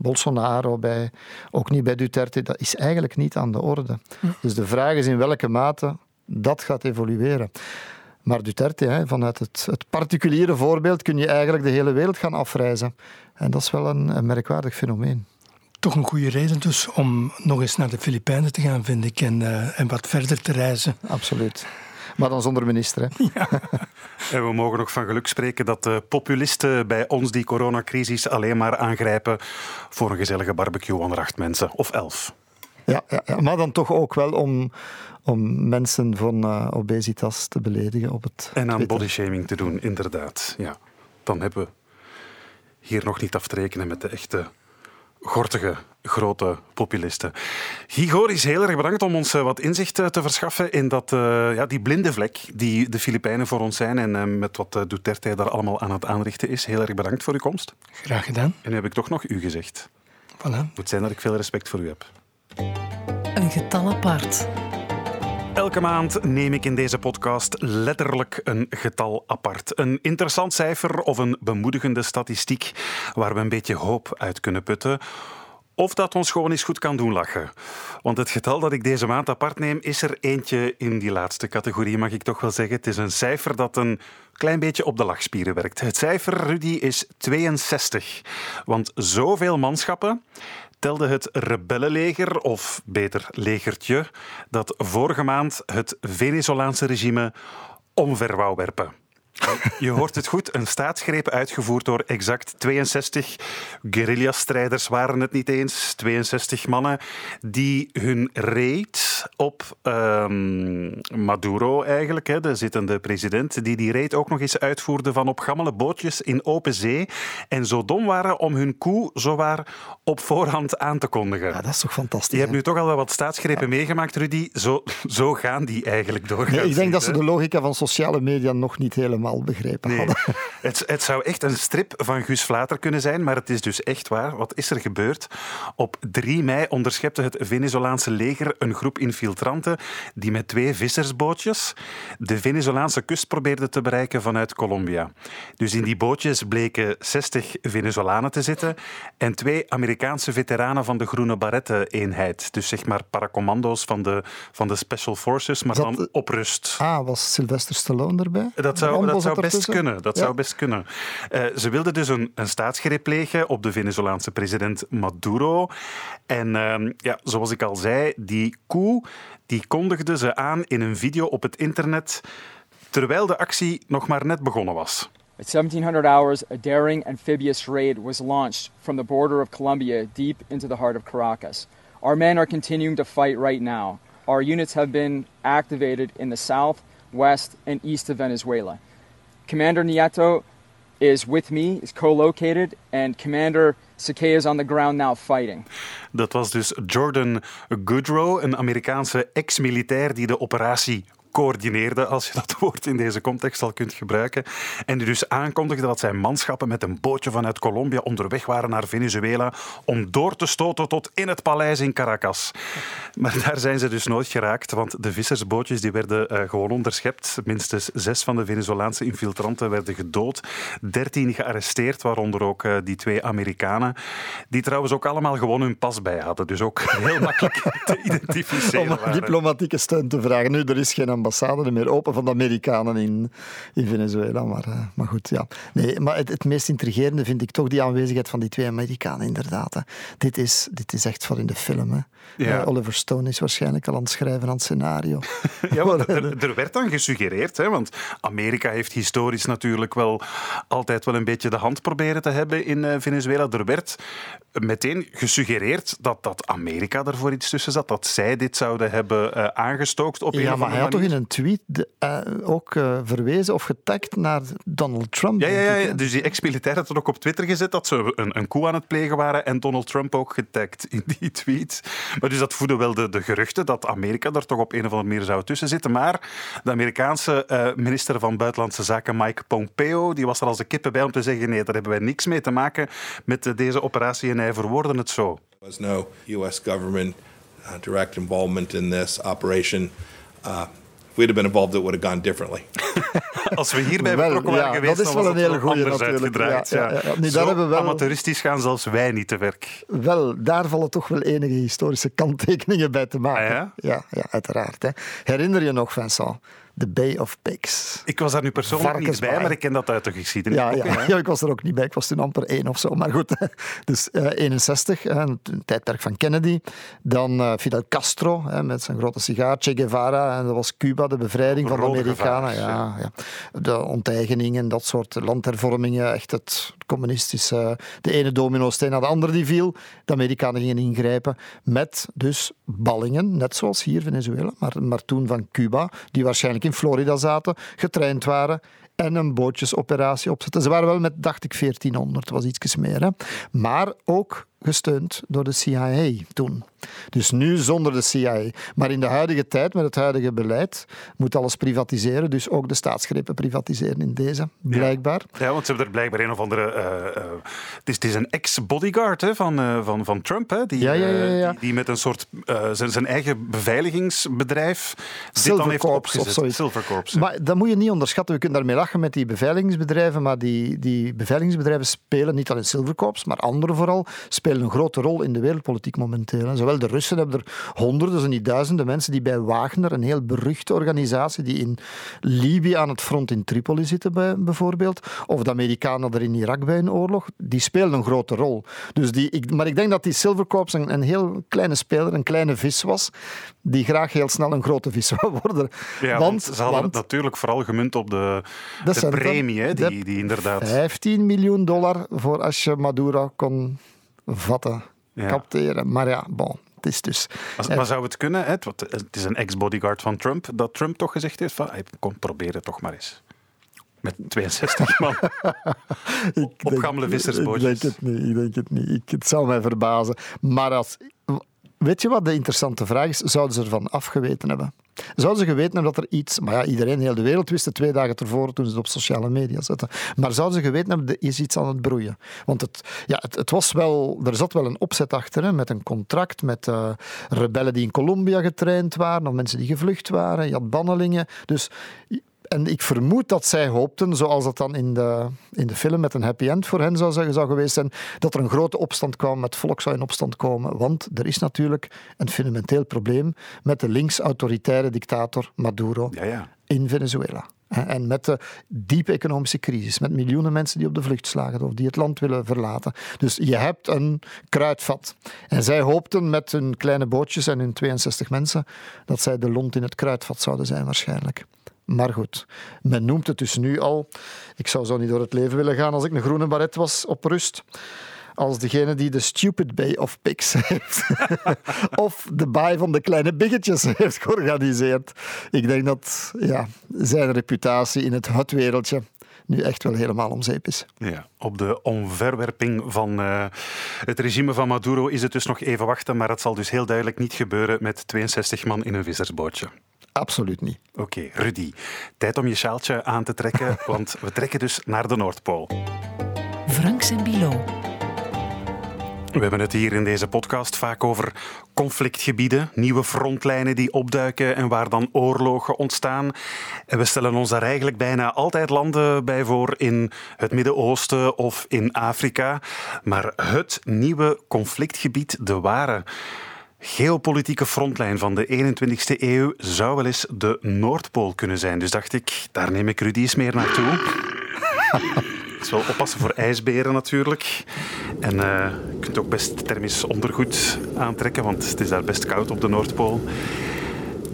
Bolsonaro, bij, ook niet bij Duterte, dat is eigenlijk niet aan de orde. Dus de vraag is in welke mate dat gaat evolueren. Maar Duterte, hè, vanuit het, het, particuliere voorbeeld kun je eigenlijk de hele wereld gaan afreizen. En dat is wel een, een merkwaardig fenomeen toch een goede reden dus om nog eens naar de Filipijnen te gaan, vind ik, en, uh, en wat verder te reizen. Absoluut. Maar dan zonder minister. Hè? (laughs) Ja. en we mogen nog van geluk spreken dat de populisten bij ons die coronacrisis alleen maar aangrijpen voor een gezellige barbecue onder acht mensen of elf. Ja, ja, ja, maar dan toch ook wel om, om mensen van uh, obesitas te beledigen op het. En aan bodyshaming te doen, inderdaad. Ja. Dan hebben we hier nog niet af te rekenen met de echte gortige, grote populisten. Gigoris, heel erg bedankt om ons eh, wat inzicht eh, te verschaffen in dat, uh, ja, die blinde vlek die de Filipijnen voor ons zijn en uh, met wat Duterte daar allemaal aan het aanrichten is. Heel erg bedankt voor uw komst. Graag gedaan. En nu heb ik toch nog u gezegd. Voilà. Moet zijn dat ik veel respect voor u heb. Een getal apart. Elke maand neem ik in deze podcast letterlijk een getal apart. Een interessant cijfer of een bemoedigende statistiek waar we een beetje hoop uit kunnen putten. Of dat ons gewoon eens goed kan doen lachen. Want het getal dat ik deze maand apart neem, is er eentje in die laatste categorie, mag ik toch wel zeggen. Het is een cijfer dat een klein beetje op de lachspieren werkt. Het cijfer, Rudy, is 62. Want zoveel manschappen telde het rebellenleger, of beter legertje, dat vorige maand het Venezolaanse regime omver wou werpen. Je hoort het goed, een staatsgreep uitgevoerd door exact 62 guerrilla-strijders waren het niet eens, 62 mannen, die hun raid op um, Maduro eigenlijk, hè, de zittende president, die die raid ook nog eens uitvoerde van op gammele bootjes in open zee en zo dom waren om hun coup zowaar op voorhand aan te kondigen. Ja, dat is toch fantastisch. Je hebt nu toch al wel wat staatsgrepen meegemaakt, Rudy. Zo, zo gaan die eigenlijk door. Nee, ik denk dat ze de logica van sociale media nog niet helemaal begrepen nee. hadden. (laughs) Het, het, zou echt een strip van Guus Vlater kunnen zijn, maar het is dus echt waar. Wat is er gebeurd? Op 3 mei onderschepte het Venezolaanse leger een groep infiltranten die met twee vissersbootjes de Venezolaanse kust probeerden te bereiken vanuit Colombia. Dus in die bootjes bleken 60 Venezolanen te zitten en twee Amerikaanse veteranen van de Groene Barretten-eenheid. Dus zeg maar paracommando's van de, van de Special Forces, maar dan op rust. Ah, was Sylvester Stallone erbij? Dat zou, dat zou best kunnen. Dat zou best kunnen. Uh, ze wilden dus een, een staatsgreep plegen op de Venezolaanse president Maduro. En uh, ja, zoals ik al zei, die coup die kondigden ze aan in een video op het internet terwijl de actie nog maar net begonnen was. At 1700 hours, a daring amphibious raid was launched from the border of Colombia deep into the heart of Caracas. Our men are continuing to fight right now. Our units have been activated in the south, west, and east of Venezuela. Commander Nieto is with me, is co-located, and Commander Sakea is on the ground now fighting. Dat was dus Jordan Goodrow, een Amerikaanse ex-militair die de operatie coördineerde, als je dat (laughs) woord in deze context al kunt gebruiken. En die dus aankondigde dat zijn manschappen met een bootje vanuit Colombia onderweg waren naar Venezuela om door te stoten tot in het paleis in Caracas. Maar daar zijn ze dus nooit geraakt, want de vissersbootjes die werden uh, gewoon onderschept. Minstens zes van de Venezolaanse infiltranten werden gedood, dertien gearresteerd, waaronder ook uh, die twee Amerikanen, die trouwens ook allemaal gewoon hun pas bij hadden. Dus ook (laughs) heel makkelijk te identificeren. Om diplomatieke steun te vragen. Nu, er is geen ambassade meer open van de Amerikanen in, in Venezuela. Maar, uh, maar goed, ja. Nee, maar het, het meest intrigerende vind ik toch die aanwezigheid van die twee Amerikanen, inderdaad. Hè. Dit, is, dit is echt voor in de film. Hè. Ja. Uh, Oliver Stone is waarschijnlijk al aan het schrijven aan het scenario. (laughs) ja, want er, er, werd dan gesuggereerd, hè, want Amerika heeft historisch natuurlijk wel altijd wel een beetje de hand proberen te hebben in uh, Venezuela. Er werd meteen gesuggereerd dat, dat Amerika er voor iets tussen zat, dat zij dit zouden hebben aangestookt op ja, een maar hij had toch in een tweet de, uh, ook uh, verwezen of getagd naar Donald Trump. Ja, ja, ja, dus die ex-militair had het ook op Twitter gezet dat ze een, een coup aan het plegen waren en Donald Trump ook getagd in die tweet. Maar dus dat voedde wel de, de geruchten dat Amerika er toch op een of andere manier zou tussen zitten. Maar de Amerikaanse uh, minister van Buitenlandse Zaken, Mike Pompeo, die was er als de kippen bij om te zeggen nee, daar hebben wij niks mee te maken met deze operatie en hij verwoordde het zo. There was no US government uh, direct involvement in this operation. Uh, if we'd have been involved, it would have gone differently. (laughs) Als we hierbij betrokken waren ja, geweest, dat is dan wel was een het hele anders natuurlijk. uitgedraaid. Ja, ja, ja. Nu, Zo daar hebben we wel- amateuristisch gaan zelfs wij niet te werk. Wel, daar vallen toch wel enige historische kanttekeningen bij te maken. Ah, ja? ja, ja, uiteraard. Hè. Herinner je nog, Vincent? De Bay of Pigs. Ik was daar nu persoonlijk niet bij, maar ik ken dat uit de geschiedenis. Ja, ja, ja, ik was er ook niet bij. Ik was toen amper één of zo. Maar goed, (laughs) dus eh 61, hè, een tijdperk van Kennedy. Dan eh, Fidel Castro hè, met zijn grote sigaar. Che Guevara, en dat was Cuba, de bevrijding van de Amerikanen. Ja, ja. De onteigeningen, dat soort landhervormingen. Echt het communistische. De ene domino-steen na de andere die viel. De Amerikanen gingen ingrijpen met dus ballingen, net zoals hier Venezuela, maar, maar toen van Cuba, die waarschijnlijk in Florida zaten, getraind waren en een bootjesoperatie opzetten. Ze waren wel met, dacht ik, 1400, was iets meer. Hè. Maar ook gesteund door de CIA toen. Dus nu zonder de CIA. Maar in de huidige tijd, met het huidige beleid, moet alles privatiseren. Dus ook de staatsgrepen privatiseren in deze, blijkbaar. Ja, want ze hebben er blijkbaar een of andere. eh, eh, het, is, het is een ex-bodyguard van, eh, van, van Trump, hè, die, Ja, ja, ja, ja. Die, die met een soort. zijn, zijn eigen beveiligingsbedrijf. dit Silver dan heeft opgezet. of. Maar dat moet je niet onderschatten. We kunnen daarmee lachen met die beveiligingsbedrijven, maar die, die beveiligingsbedrijven spelen niet alleen Silver Corps, maar anderen vooral, spelen een grote rol in de wereldpolitiek momenteel. Zowel de Russen hebben er honderden, zo niet duizenden mensen die bij Wagner, een heel beruchte organisatie die in Libië aan het front in Tripoli zitten bij, bijvoorbeeld, of de Amerikanen er in Irak bij een oorlog, die spelen een grote rol. Dus die, ik, maar ik denk dat die Silver Corps een, een heel kleine speler, een kleine vis was, die graag heel snel een grote vis wou worden. Ja, want, ze hadden het natuurlijk vooral gemunt op de, De premie, De die, die inderdaad. 15 miljoen dollar voor als je Maduro kon vatten, Ja. capteren. Maar ja, bon, het is dus... Maar, maar zou het kunnen, hè, het, is een ex-bodyguard van Trump, dat Trump toch gezegd heeft van, kom, probeer het toch maar eens. Met 62 (laughs) man. Ik op denk- gammele Ik vissersbootjes. denk het niet, ik denk het niet. Ik, het zou mij verbazen. Maar als... Weet je wat de interessante vraag is? Zouden ze ervan afgeweten hebben? Zouden ze geweten hebben dat er iets... Maar ja, iedereen, heel de wereld wist het twee dagen ervoor toen ze het op sociale media zetten. Maar zouden ze geweten hebben, er is iets aan het broeien? Want het, ja, het, het was wel... Er zat wel een opzet achter, hè, met een contract, met eh, rebellen die in Colombia getraind waren, of mensen die gevlucht waren. Je had bannelingen. Dus... En ik vermoed dat zij hoopten, zoals dat dan in de, in de film met een happy end voor hen zou, zou geweest zijn, dat er een grote opstand kwam, het volk zou in opstand komen. Want er is natuurlijk een fundamenteel probleem met de links-autoritaire dictator Maduro Ja, ja. in Venezuela. En met de diepe economische crisis, met miljoenen mensen die op de vlucht slagen of die het land willen verlaten. Dus je hebt een kruidvat. En zij hoopten met hun kleine bootjes en hun 62 mensen dat zij de lont in het kruidvat zouden zijn waarschijnlijk. Maar goed, men noemt het dus nu al. Ik zou zo niet door het leven willen gaan als ik een groene baret was op rust. Als degene die de Stupid Bay of Pigs (laughs) heeft. of de baai van de kleine biggetjes heeft georganiseerd. Ik denk dat ja, zijn reputatie in het hutwereldje nu echt wel helemaal om zeep is. Ja, op de omverwerping van eh, het regime van Maduro is het dus nog even wachten, maar het zal dus heel duidelijk niet gebeuren met 62 man in een vissersbootje. Absoluut niet. Oké, Rudy, tijd om je sjaaltje aan te trekken, (laughs) want we trekken dus naar de Noordpool. Franks en Bilo. We hebben het hier in deze podcast vaak over conflictgebieden, nieuwe frontlijnen die opduiken en waar dan oorlogen ontstaan. En we stellen ons daar eigenlijk bijna altijd landen bij voor in het Midden-Oosten of in Afrika. Maar het nieuwe conflictgebied, de ware geopolitieke frontlijn van de 21ste eeuw, zou wel eens de Noordpool kunnen zijn. Dus dacht ik, daar neem ik Rudy eens meer naartoe. (laughs) Is wel oppassen voor ijsberen natuurlijk. En eh, je kunt ook best thermisch ondergoed aantrekken, want het is daar best koud op de Noordpool.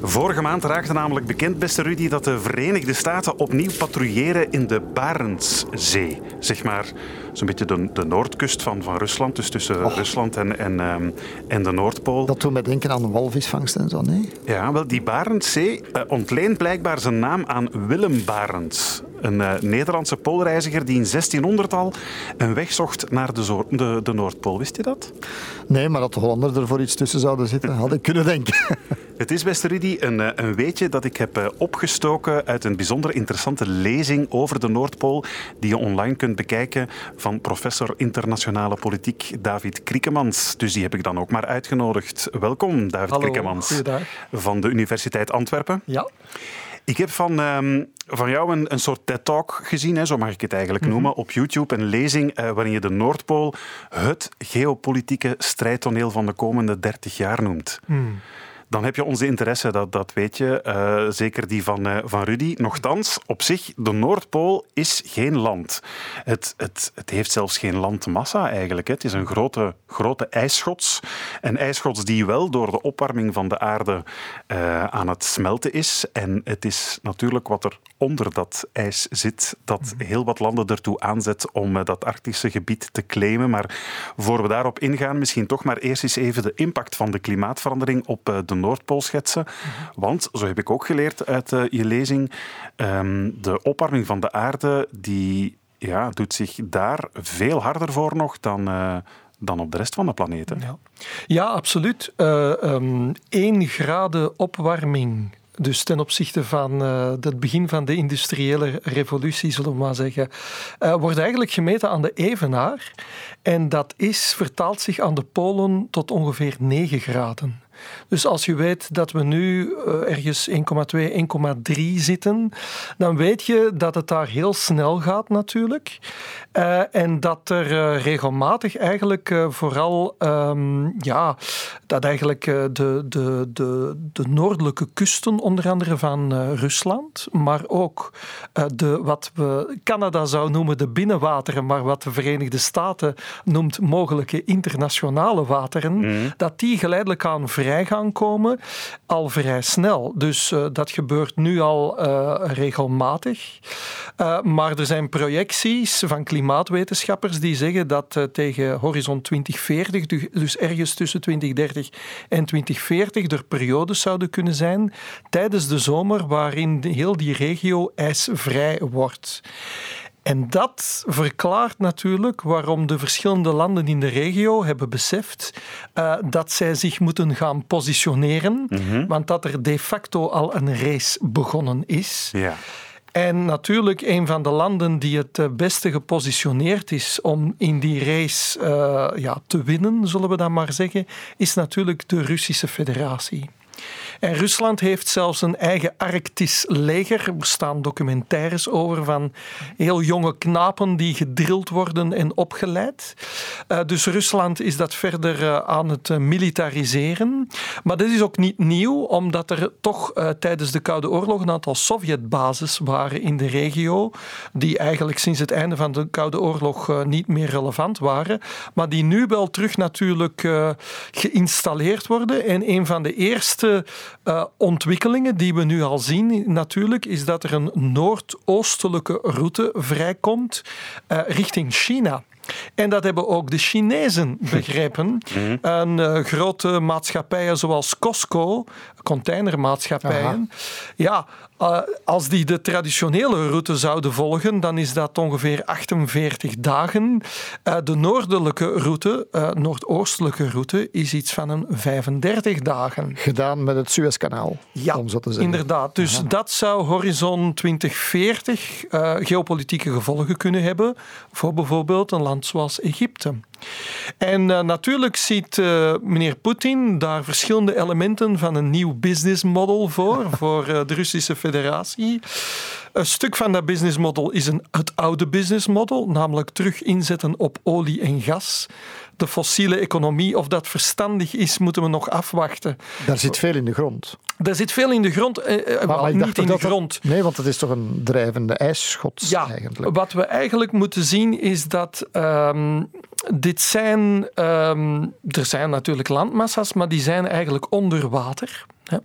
Vorige maand raakte namelijk bekend, beste Rudy, dat de Verenigde Staten opnieuw patrouilleren in de Barentszee. Zeg maar zo'n beetje de, de noordkust van, van Rusland, dus tussen Rusland en, en, ehm, en de Noordpool. Dat doet mij denken aan walvisvangst en zo, nee? Ja, wel, die Barentszee eh, ontleent blijkbaar zijn naam aan Willem Barents. Een eh, Nederlandse poolreiziger die in 1600 al een weg zocht naar de, de, de Noordpool. Wist je dat? Nee, maar dat de Hollanders er voor iets tussen zouden zitten, had ik kunnen denken. (laughs) Het is, beste Rudy, een, eh, een weetje dat ik heb opgestoken uit een bijzonder interessante lezing over de Noordpool, die je online kunt bekijken van professor internationale politiek David Kriekemans. Dus die heb ik dan ook maar uitgenodigd. Welkom, David Hallo, Kriekemans goeiedag. van de Universiteit Antwerpen. Ja. Ik heb van, ehm, van jou een, een soort TED-talk gezien, hè, zo mag ik het eigenlijk Mhm. noemen, op YouTube. Een lezing eh, waarin je de Noordpool het geopolitieke strijdtoneel van de komende 30 jaar noemt. Hmm. Dan heb je onze interesse, dat, dat weet je. eh, zeker die van, eh, van Rudy. Nochtans, op zich, de Noordpool is geen land. Het, het, het heeft zelfs geen landmassa eigenlijk. Hè. Het is een grote, grote ijsschots. Een ijsschots die wel door de opwarming van de aarde eh, aan het smelten is. En het is natuurlijk wat er onder dat ijs zit, dat heel wat landen ertoe aanzet om dat Arctische gebied te claimen. Maar voor we daarop ingaan, misschien toch maar eerst eens even de impact van de klimaatverandering op de Noordpool schetsen. Want, zo heb ik ook geleerd uit eh, je lezing, ehm, de opwarming van de aarde die, ja, doet zich daar veel harder voor nog dan, eh, dan op de rest van de planeet. hè. Ja, ja absoluut. Eh ehm 1 graden opwarming. Dus ten opzichte van eh, het begin van de industriële revolutie, zullen we maar zeggen, eh, wordt eigenlijk gemeten aan de evenaar. En dat is, vertaalt zich aan de polen tot ongeveer 9 graden. Dus als je weet dat we nu eh, ergens 1,2, 1,3 zitten, dan weet je dat het daar heel snel gaat natuurlijk. Eh, en dat er eh, regelmatig eigenlijk vooral, ehm, ja, dat eigenlijk de, de, de, de noordelijke kusten, onder andere van Rusland, maar ook de, wat we Canada zou noemen de binnenwateren, maar wat de Verenigde Staten noemt mogelijke internationale wateren, dat die geleidelijk aan vrij gaan komen al vrij snel. Dus eh, dat gebeurt nu al eh, regelmatig. Uh, maar er zijn projecties van klimaatwetenschappers die zeggen dat tegen horizon 2040, dus ergens tussen 2030 en 2040, er periodes zouden kunnen zijn tijdens de zomer waarin heel die regio ijsvrij wordt. En dat verklaart natuurlijk waarom de verschillende landen in de regio hebben beseft uh, dat zij zich moeten gaan positioneren, mm-hmm. want dat er de facto al een race begonnen is. Ja. En natuurlijk, een van de landen die het beste gepositioneerd is om in die race uh, ja, te winnen, zullen we dan maar zeggen, is natuurlijk de Russische Federatie. En Rusland heeft zelfs een eigen Arctisch leger. Er staan documentaires over van heel jonge knapen die gedrild worden en opgeleid. Uh, dus Rusland is dat verder uh, aan het uh, militariseren. Maar dit is ook niet nieuw, omdat er toch tijdens de Koude Oorlog een aantal Sovjetbases waren in de regio, die eigenlijk sinds het einde van de Koude Oorlog niet meer relevant waren, maar die nu wel terug natuurlijk geïnstalleerd worden. En een van de eerste uh, ontwikkelingen die we nu al zien, natuurlijk, is dat er een noordoostelijke route vrijkomt uh, richting China. En dat hebben ook de Chinezen begrepen. Mm. En uh, grote maatschappijen zoals Costco, containermaatschappijen, Aha. ja, uh, als die de traditionele route zouden volgen, dan is dat ongeveer 48 dagen. Uh, de noordelijke route, noordoostelijke route, is iets van een 35 dagen. Gedaan met het Suezkanaal, ja, om zo te zeggen. inderdaad. Dus Aha. dat zou horizon 2040 geopolitieke gevolgen kunnen hebben voor bijvoorbeeld een land zoals Egypte. En uh, natuurlijk ziet uh, meneer Poetin daar verschillende elementen van een nieuw business model voor, (laughs) voor uh, de Russische Federatie. Een stuk van dat business model is een, het oude business model, namelijk terug inzetten op olie en gas. De fossiele economie, of dat verstandig is, moeten we nog afwachten. Daar zit veel in de grond. Daar zit veel in de grond, eh, maar, maar niet in de grond. Nee, want het is toch een drijvende ijsschots ja, eigenlijk. Wat we eigenlijk moeten zien is dat um, dit zijn, um, er zijn natuurlijk landmassa's, maar die zijn eigenlijk onder water. Hè.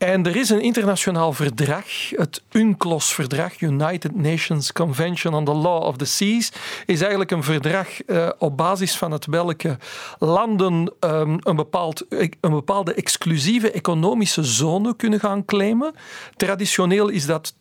En er is een internationaal verdrag, het UNCLOS-verdrag, United Nations Convention on the Law of the Seas, is eigenlijk een verdrag uh, op basis van het welke landen um, een, bepaald, een bepaalde exclusieve economische zone kunnen gaan claimen. Traditioneel is dat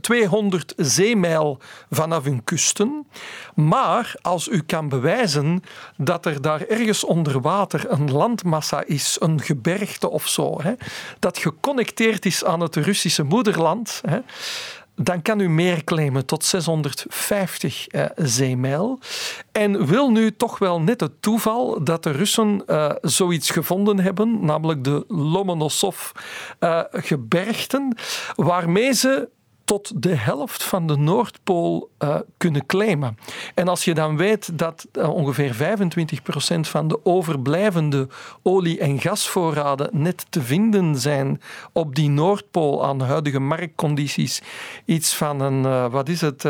200 zeemijl vanaf hun kusten. Maar als u kan bewijzen dat er daar ergens onder water een landmassa is, een gebergte of zo, hè, dat geconnecteerd is aan het Russische moederland, hè, dan kan u meer claimen tot 650 uh, zeemijl. En wil nu toch wel net het toeval dat de Russen uh, zoiets gevonden hebben, namelijk de Lomonosov-gebergten, waarmee ze tot de helft van de Noordpool uh, kunnen claimen. En als je dan weet dat uh, ongeveer 25% van de overblijvende olie- en gasvoorraden net te vinden zijn op die Noordpool aan huidige marktcondities, iets van een, uh, wat is het,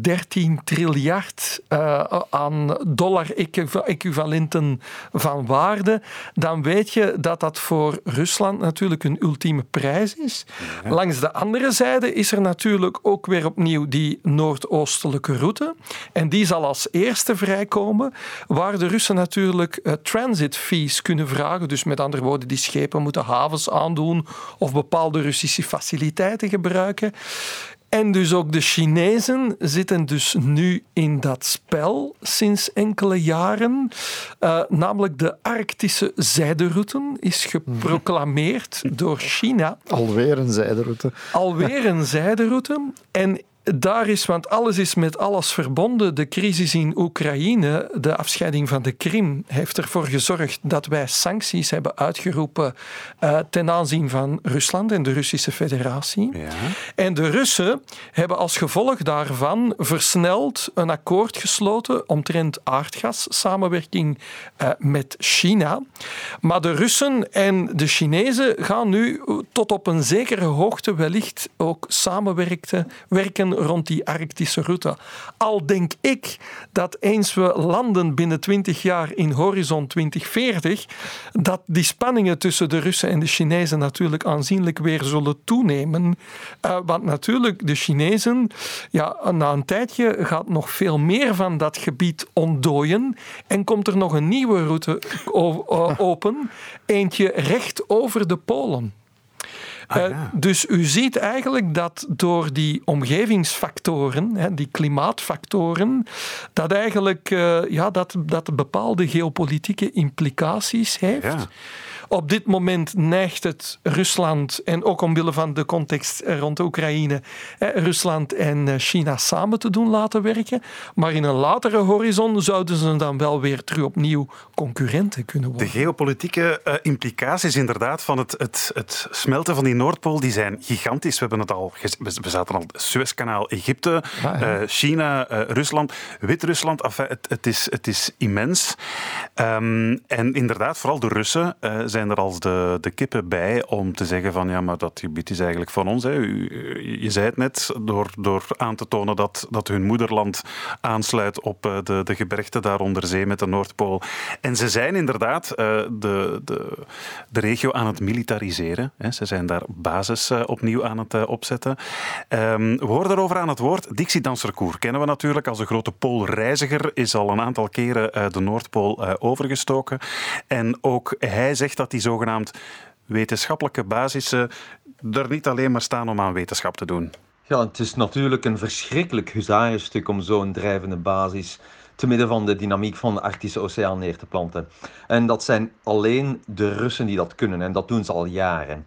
13 triljard aan dollar-equivalenten van waarde, dan weet je dat dat voor Rusland natuurlijk een ultieme prijs is. Ja. Langs de andere zijde is er natuurlijk ook weer opnieuw die noordoostelijke route. En die zal als eerste vrijkomen, waar de Russen natuurlijk uh, transit fees kunnen vragen. Dus met andere woorden, die schepen moeten havens aandoen of bepaalde Russische faciliteiten gebruiken. En dus ook de Chinezen zitten dus nu in dat spel sinds enkele jaren. Uh, namelijk de Arctische zijderoute is geproclameerd door China. Alweer een zijderoute. Alweer een zijderoute. En daar is, want alles is met alles verbonden. De crisis in Oekraïne, de afscheiding van de Krim, heeft ervoor gezorgd dat wij sancties hebben uitgeroepen uh, ten aanzien van Rusland en de Russische Federatie. Ja. En de Russen hebben als gevolg daarvan versneld een akkoord gesloten omtrent aardgas, samenwerking uh, met China. Maar de Russen en de Chinezen gaan nu tot op een zekere hoogte wellicht ook samenwerken werken rond die Arctische route. Al denk ik dat eens we landen binnen 20 jaar in horizon 2040, dat die spanningen tussen de Russen en de Chinezen natuurlijk aanzienlijk weer zullen toenemen. Uh, want natuurlijk, de Chinezen, ja, na een tijdje gaat nog veel meer van dat gebied ontdooien en komt er nog een nieuwe route open, eentje recht over de Polen. Ah, ja. uh, dus u ziet eigenlijk dat door die omgevingsfactoren, die klimaatfactoren, dat eigenlijk uh, ja, dat, dat bepaalde geopolitieke implicaties heeft. Ja. Op dit moment neigt het Rusland, en ook omwille van de context rond de Oekraïne, Rusland en China samen te doen laten werken. Maar in een latere horizon zouden ze dan wel weer terug opnieuw concurrenten kunnen worden. De geopolitieke uh, implicaties inderdaad van het, het, het smelten van die Noordpool die zijn gigantisch. We, hebben het al, we zaten al Suezkanaal, Egypte, ah, uh, China, uh, Rusland, Wit-Rusland. Enfin, het, het, is, het is immens. Um, en inderdaad, vooral de Russen zijn er als de, de kippen bij om te zeggen van ja, maar dat gebied is eigenlijk van ons. Hè. Je zei het net, door, door aan te tonen dat, dat hun moederland aansluit op de, de gebergten daar onder zee met de Noordpool. En ze zijn inderdaad uh, de, de, de regio aan het militariseren. Hè. Ze zijn daar basis uh, opnieuw aan het opzetten. Um, we horen daarover aan het woord. Dixie Dansercourt kennen we natuurlijk als een grote poolreiziger. Is al een aantal keren de Noordpool overgestoken. En ook hij zegt dat die zogenaamd wetenschappelijke basissen er niet alleen maar staan om aan wetenschap te doen. Ja, het is natuurlijk een verschrikkelijk huzarenstuk om zo'n drijvende basis te midden van de dynamiek van de Arctische Oceaan neer te planten. En dat zijn alleen de Russen die dat kunnen en dat doen ze al jaren.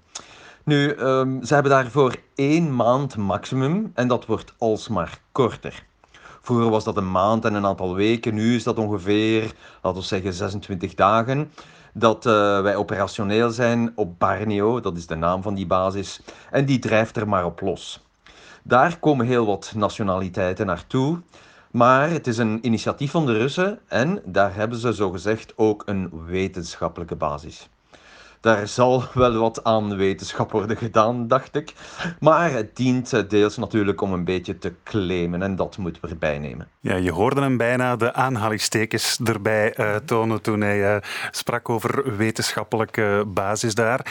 Nu, um, ze hebben daarvoor één maand maximum en dat wordt alsmaar korter. Vroeger was dat een maand en een aantal weken, nu is dat ongeveer, laten we zeggen, 26 dagen dat uh, wij operationeel zijn op Barneo, dat is de naam van die basis, en die drijft er maar op los. Daar komen heel wat nationaliteiten naartoe, maar het is een initiatief van de Russen en daar hebben ze zogezegd ook een wetenschappelijke basis. Daar zal wel wat aan wetenschap worden gedaan, dacht ik. Maar het dient deels natuurlijk om een beetje te claimen en dat moeten we erbij nemen. Ja, je hoorde hem bijna de aanhalingstekens erbij uh, tonen toen hij uh, sprak over wetenschappelijke basis daar.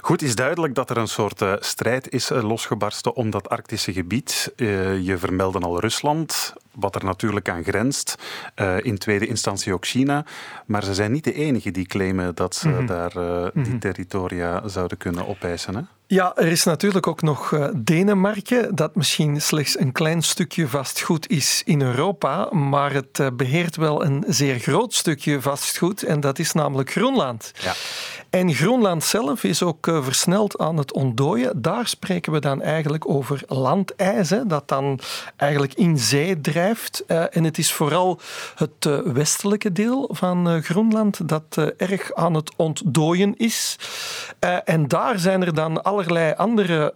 Goed, is duidelijk dat er een soort strijd is losgebarsten om dat Arctische gebied. je vermeldde al Rusland, wat er natuurlijk aan grenst. Uh, in tweede instantie ook China. Maar ze zijn niet de enigen die claimen dat ze mm -hmm. daar uh, die territoria zouden kunnen opeisen. Hè? Ja, er is natuurlijk ook nog uh, Denemarken, dat misschien slechts een klein stukje vastgoed is in Europa, maar het beheert wel een zeer groot stukje vastgoed en dat is namelijk Groenland. Ja. En Groenland zelf is ook uh, versneld aan het ontdooien. Daar spreken we dan eigenlijk over landijs, hè, dat dan eigenlijk in zee drijft. En het is vooral het westelijke deel van Groenland dat erg aan het ontdooien is. en daar zijn er dan allerlei andere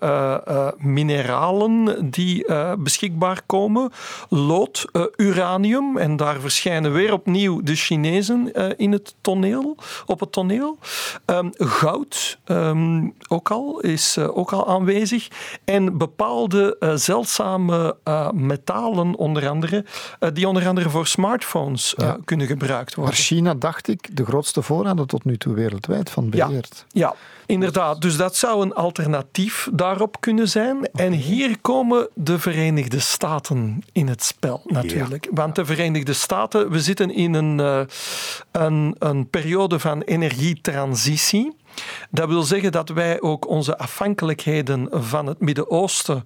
mineralen die beschikbaar komen. Lood, uranium, en daar verschijnen weer opnieuw de Chinezen in het toneel, op het toneel. Um, goud um, ook al, is ook al aanwezig. En bepaalde zeldzame metalen, onder andere, die onder andere voor smartphones ja. kunnen gebruikt worden. Maar China, dacht ik, de grootste voorraden tot nu toe wereldwijd van beheert. Ja, ja. Inderdaad, dus dat zou een alternatief daarop kunnen zijn. En hier komen de Verenigde Staten in het spel, natuurlijk. Ja. Want de Verenigde Staten, we zitten in een, uh, een, een periode van energietransitie. Dat wil zeggen dat wij ook onze afhankelijkheden van het Midden-Oosten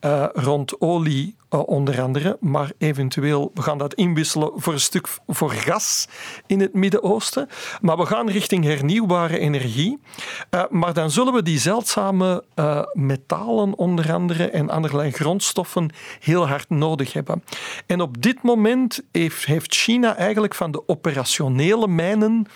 uh, rond olie uh, onder andere, maar eventueel, we gaan dat inwisselen voor een stuk voor gas in het Midden-Oosten. Maar we gaan richting hernieuwbare energie. Uh, maar dan zullen we die zeldzame metalen onder andere en allerlei grondstoffen heel hard nodig hebben. En op dit moment heeft, heeft China eigenlijk van de operationele mijnen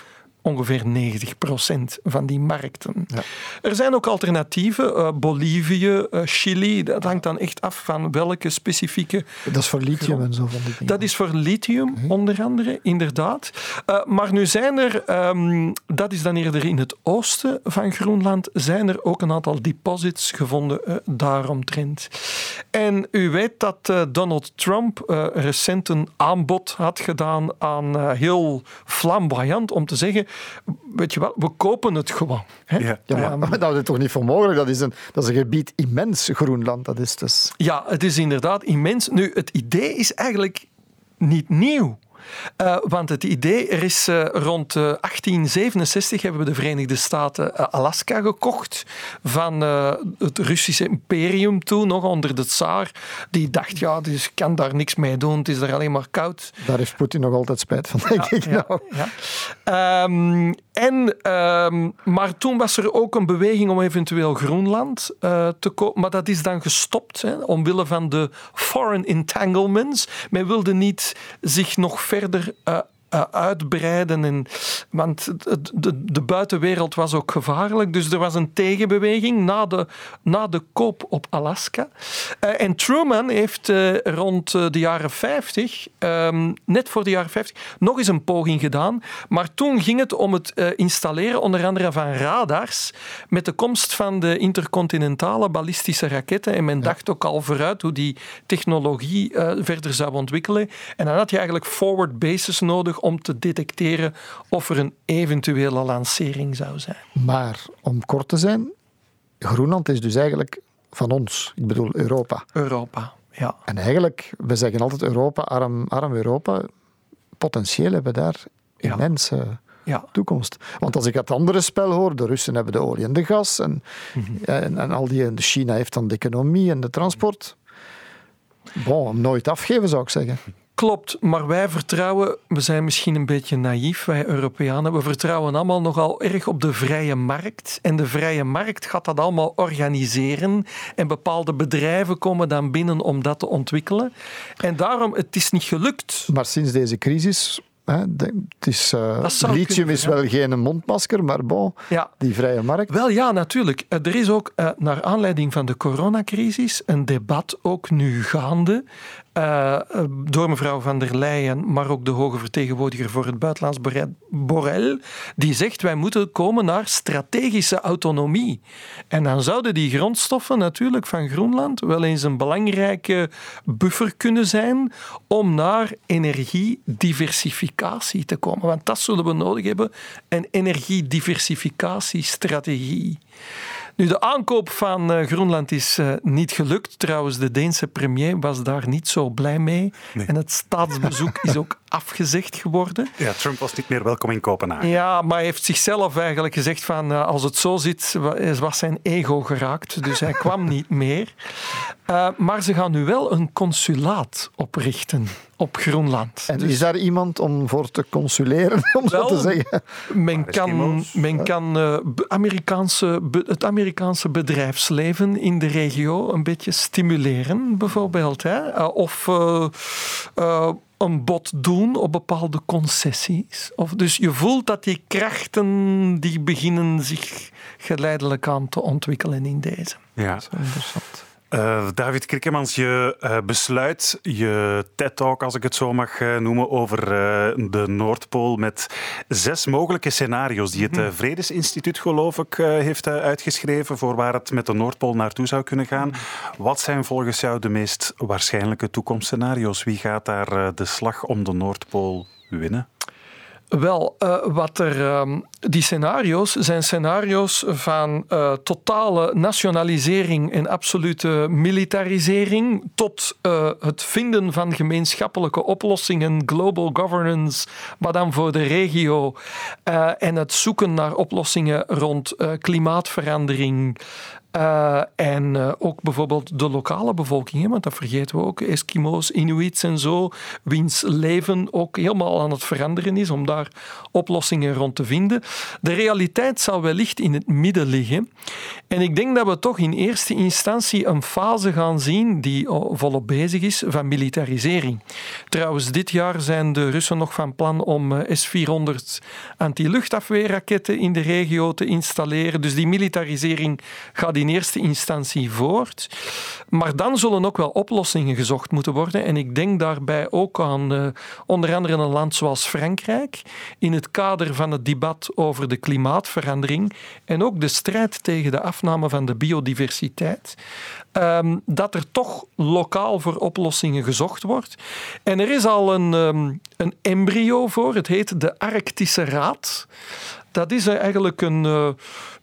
ongeveer 90% van die markten. Ja. Er zijn ook alternatieven, uh, Bolivie, uh, Chili, dat hangt dan echt af van welke specifieke... Dat is voor lithium en zo van die dingen. Dat is voor lithium, hm. onder andere, inderdaad. Uh, maar nu zijn er, um, dat is dan eerder in het oosten van Groenland, zijn er ook een aantal deposits gevonden daaromtrent. En u weet dat Donald Trump recent een aanbod had gedaan aan heel flamboyant om te zeggen weet je wel, we kopen het gewoon. Hè? Ja, ja, maar, (laughs) dat is toch niet voor mogelijk? Dat is, een, dat is een gebied immens, Groenland. Dat is dus... Ja, het is inderdaad immens. Nu, het idee is eigenlijk niet nieuw. Uh, want het idee, er is uh, rond uh, 1867 hebben we de Verenigde Staten Alaska gekocht van het Russische imperium toen, nog onder de tsaar. Die dacht, ja, dus kan daar niks mee doen, het is er alleen maar koud. Daar heeft Poetin nog altijd spijt van, denk ja, ik. Ja, nou. ja. Um, en, um, maar toen was er ook een beweging om eventueel Groenland te kopen, maar dat is dan gestopt, hè, omwille van de foreign entanglements. Men wilde niet zich nog verder verder uh, uitbreiden. En, want de, de, de, buitenwereld was ook gevaarlijk. Dus er was een tegenbeweging na de, na de koop op Alaska. Uh, en Truman heeft uh, rond de jaren 50, um, ehm, net voor de jaren 50, nog eens een poging gedaan. Maar toen ging het om het installeren onder andere van radars met de komst van de intercontinentale ballistische raketten. En men dacht ook al vooruit hoe die technologie verder zou ontwikkelen. En dan had je eigenlijk forward bases nodig om te detecteren of er een eventuele lancering zou zijn. Maar om kort te zijn, Groenland is dus eigenlijk van ons. Ik bedoel Europa. Europa, ja. En eigenlijk, we zeggen altijd Europa, arm, arm Europa. Potentieel hebben we daar immense ja. toekomst. Want als ik het andere spel hoor, de Russen hebben de olie en de gas en, mm -hmm. en, en, al die, China heeft dan de economie en de transport. Bon, nooit afgeven zou ik zeggen. Klopt, maar wij vertrouwen, we zijn misschien een beetje naïef, wij Europeanen, we vertrouwen allemaal nogal erg op de vrije markt. En de vrije markt gaat dat allemaal organiseren. En bepaalde bedrijven komen dan binnen om dat te ontwikkelen. En daarom, het is niet gelukt. Maar sinds deze crisis het is, uh, lithium is wel geen mondmasker, maar bon, ja. die vrije markt. Wel ja, natuurlijk. Eh, er is ook, uh, naar aanleiding van de coronacrisis, een debat ook nu gaande uh, door mevrouw van der Leyen, maar ook de hoge vertegenwoordiger voor het buitenlands Borrell, die zegt wij moeten komen naar strategische autonomie. En dan zouden die grondstoffen natuurlijk van Groenland wel eens een belangrijke buffer kunnen zijn om naar energiediversificatie te komen. Want dat zullen we nodig hebben, een energiediversificatiestrategie. Nu, de aankoop van uh, Groenland is uh, niet gelukt. Trouwens, de Deense premier was daar niet zo blij mee. Nee. En het staatsbezoek is ook afgezegd geworden. Ja, Trump was niet meer welkom in Kopenhagen. Ja, maar hij heeft zichzelf eigenlijk gezegd van uh, als het zo zit, was zijn ego geraakt. Dus hij kwam (laughs) niet meer. Uh, maar ze gaan nu wel een consulaat oprichten op Groenland. En dus... is daar iemand om voor te consuleren, (laughs) om wel, zo te zeggen? Men kan, men kan uh, Amerikaanse, het Amerikaanse bedrijfsleven in de regio een beetje stimuleren, bijvoorbeeld. Hè? of een bod doen op bepaalde concessies. Of, dus je voelt dat die krachten die beginnen zich geleidelijk aan te ontwikkelen in deze. Ja. Dat is interessant. Uh, David Krikkemans, je uh, besluit je TED-talk, als ik het zo mag uh, noemen, over de Noordpool met zes mogelijke scenario's die het mhm. Vredesinstituut, geloof ik, heeft uitgeschreven voor waar het met de Noordpool naartoe zou kunnen gaan. Wat zijn volgens jou de meest waarschijnlijke toekomstscenario's? Wie gaat daar de slag om de Noordpool winnen? Wel, uh, wat er, um, die scenario's zijn scenario's van uh, totale nationalisering en absolute militarisering tot uh, het vinden van gemeenschappelijke oplossingen, global governance, maar dan voor de regio en het zoeken naar oplossingen rond klimaatverandering, uh, en uh, ook bijvoorbeeld de lokale bevolking, want dat vergeten we ook, Eskimo's, Inuits en zo, wiens leven ook helemaal aan het veranderen is om daar oplossingen rond te vinden. De realiteit zal wellicht in het midden liggen. En ik denk dat we toch in eerste instantie een fase gaan zien die volop bezig is van militarisering. Trouwens, dit jaar zijn de Russen nog van plan om eh, S-400 anti-luchtafweerraketten in de regio te installeren. Dus die militarisering gaat in eerste instantie voort. Maar dan zullen ook wel oplossingen gezocht moeten worden. En ik denk daarbij ook aan uh, onder andere een land zoals Frankrijk. In het kader van het debat over de klimaatverandering en ook de strijd tegen de afname van de biodiversiteit. Um, dat er toch lokaal voor oplossingen gezocht wordt. En er is al een, um, een embryo voor. Het heet de Arctische Raad. Dat is eigenlijk een. Uh,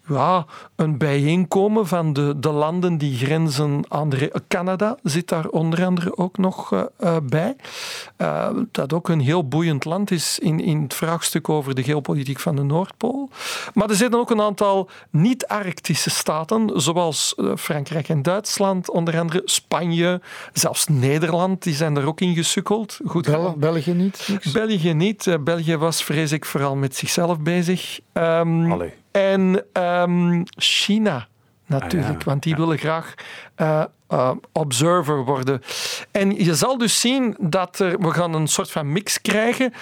ja, een bijeenkomen van de, de landen die grenzen aan de... Canada zit daar onder andere ook nog uh, uh, bij. Uh, dat ook een heel boeiend land is in, in het vraagstuk over de geopolitiek van de Noordpool. Maar er zitten ook een aantal niet-Arctische staten, zoals Frankrijk en Duitsland, onder andere Spanje, zelfs Nederland, die zijn er ook in gesukkeld. Goed, Bel België niet? Niks. België niet. België was, vrees ik, vooral met zichzelf bezig. Um, Allee. En um, China natuurlijk, ah, ja. want die willen graag uh, uh, observer worden. En je zal dus zien dat er, we gaan een soort van mix krijgen.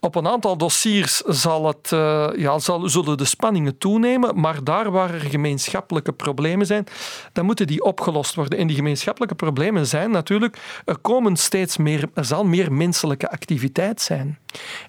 Op een aantal dossiers zal het, uh, ja, zal, zullen de spanningen toenemen, maar daar waar er gemeenschappelijke problemen zijn, dan moeten die opgelost worden. En die gemeenschappelijke problemen zijn natuurlijk, er komen steeds meer, er zal meer menselijke activiteit zijn.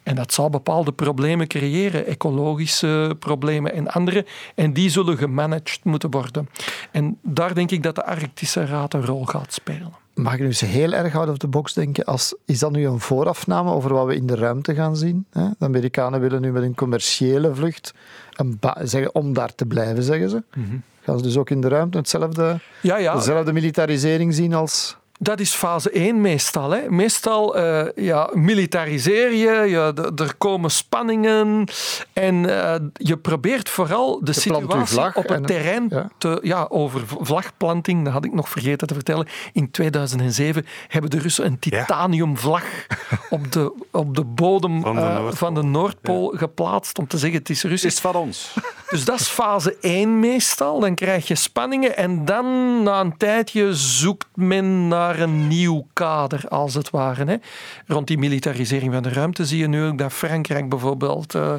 En dat zal bepaalde problemen creëren, ecologische problemen en andere. En die zullen gemanaged moeten worden. En daar denk ik dat de Arctische Raad een rol gaat spelen. Mag ik nu eens heel erg out of the box denken? Als, is dat nu een voorafname over wat we in de ruimte gaan zien? De Amerikanen willen nu met een commerciële vlucht een zeggen, om daar te blijven, zeggen ze. Mm Gaan ze dus ook in de ruimte hetzelfde, ja, ja. dezelfde militarisering zien als dat is fase 1 meestal. Hè. Meestal uh, ja, militariseer je, ja, er komen spanningen en uh, je probeert vooral de je situatie op het terrein ja. te... Ja, over vlagplanting, dat had ik nog vergeten te vertellen. In 2007 hebben de Russen een titaniumvlag (laughs) op, de, op de bodem van de uh, Noordpool, van de Noordpool geplaatst om te zeggen het is Russisch. Het is van ons. (laughs) Dus dat is fase 1 meestal. Dan krijg je spanningen en dan na een tijdje zoekt men naar een nieuw kader, als het ware. Hè. Rond die militarisering van de ruimte zie je nu ook dat Frankrijk bijvoorbeeld uh,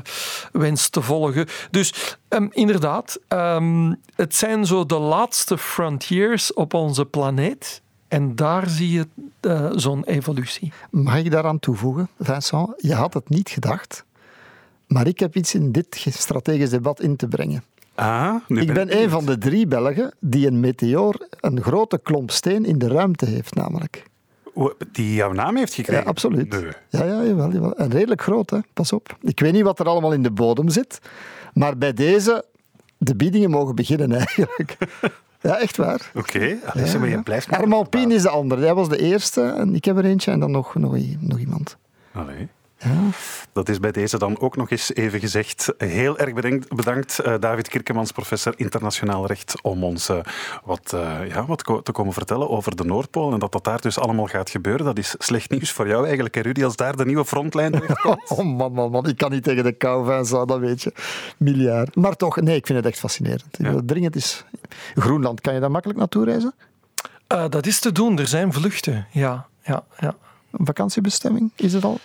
wenst te volgen. Dus um, inderdaad, um, het zijn zo de laatste frontiers op onze planeet. En daar zie je uh, zo'n evolutie. Mag ik daaraan toevoegen, Vincent? Je had het niet gedacht, maar ik heb iets in dit strategisch debat in te brengen. Ah, nu ik ben, een van de drie Belgen die een meteoor, een grote klomp steen in de ruimte heeft, namelijk. Die jouw naam heeft gekregen? Ja, absoluut. Nee. Ja, ja jawel, jawel. En redelijk groot, hè. pas op. Ik weet niet wat er allemaal in de bodem zit, maar bij deze, de biedingen mogen beginnen (laughs) eigenlijk. Ja, echt waar. Oké, okay. ja, maar je blijft... Armand Pien is de andere. Hij was de eerste en ik heb er eentje en dan nog, nog, nog iemand. Allee. Dat is bij deze dan ook nog eens even gezegd. Heel erg bedankt, bedankt uh, David Kirkemans, professor internationaal recht, om ons uh, wat, uh, ja, wat te komen vertellen over de Noordpool en dat dat daar dus allemaal gaat gebeuren. Dat is slecht nieuws voor jou eigenlijk, hè, Rudy, als daar de nieuwe frontlijn (laughs) terechtkomt. oh man, man, man. Ik kan niet tegen de kou, Vincent, dat weet je. Miljard. Maar toch, nee, ik vind het echt fascinerend. Ja. Dringend is... Groenland, kan je daar makkelijk naartoe reizen? dat is te doen. Er zijn vluchten, ja. ja, ja. Een vakantiebestemming, is het al?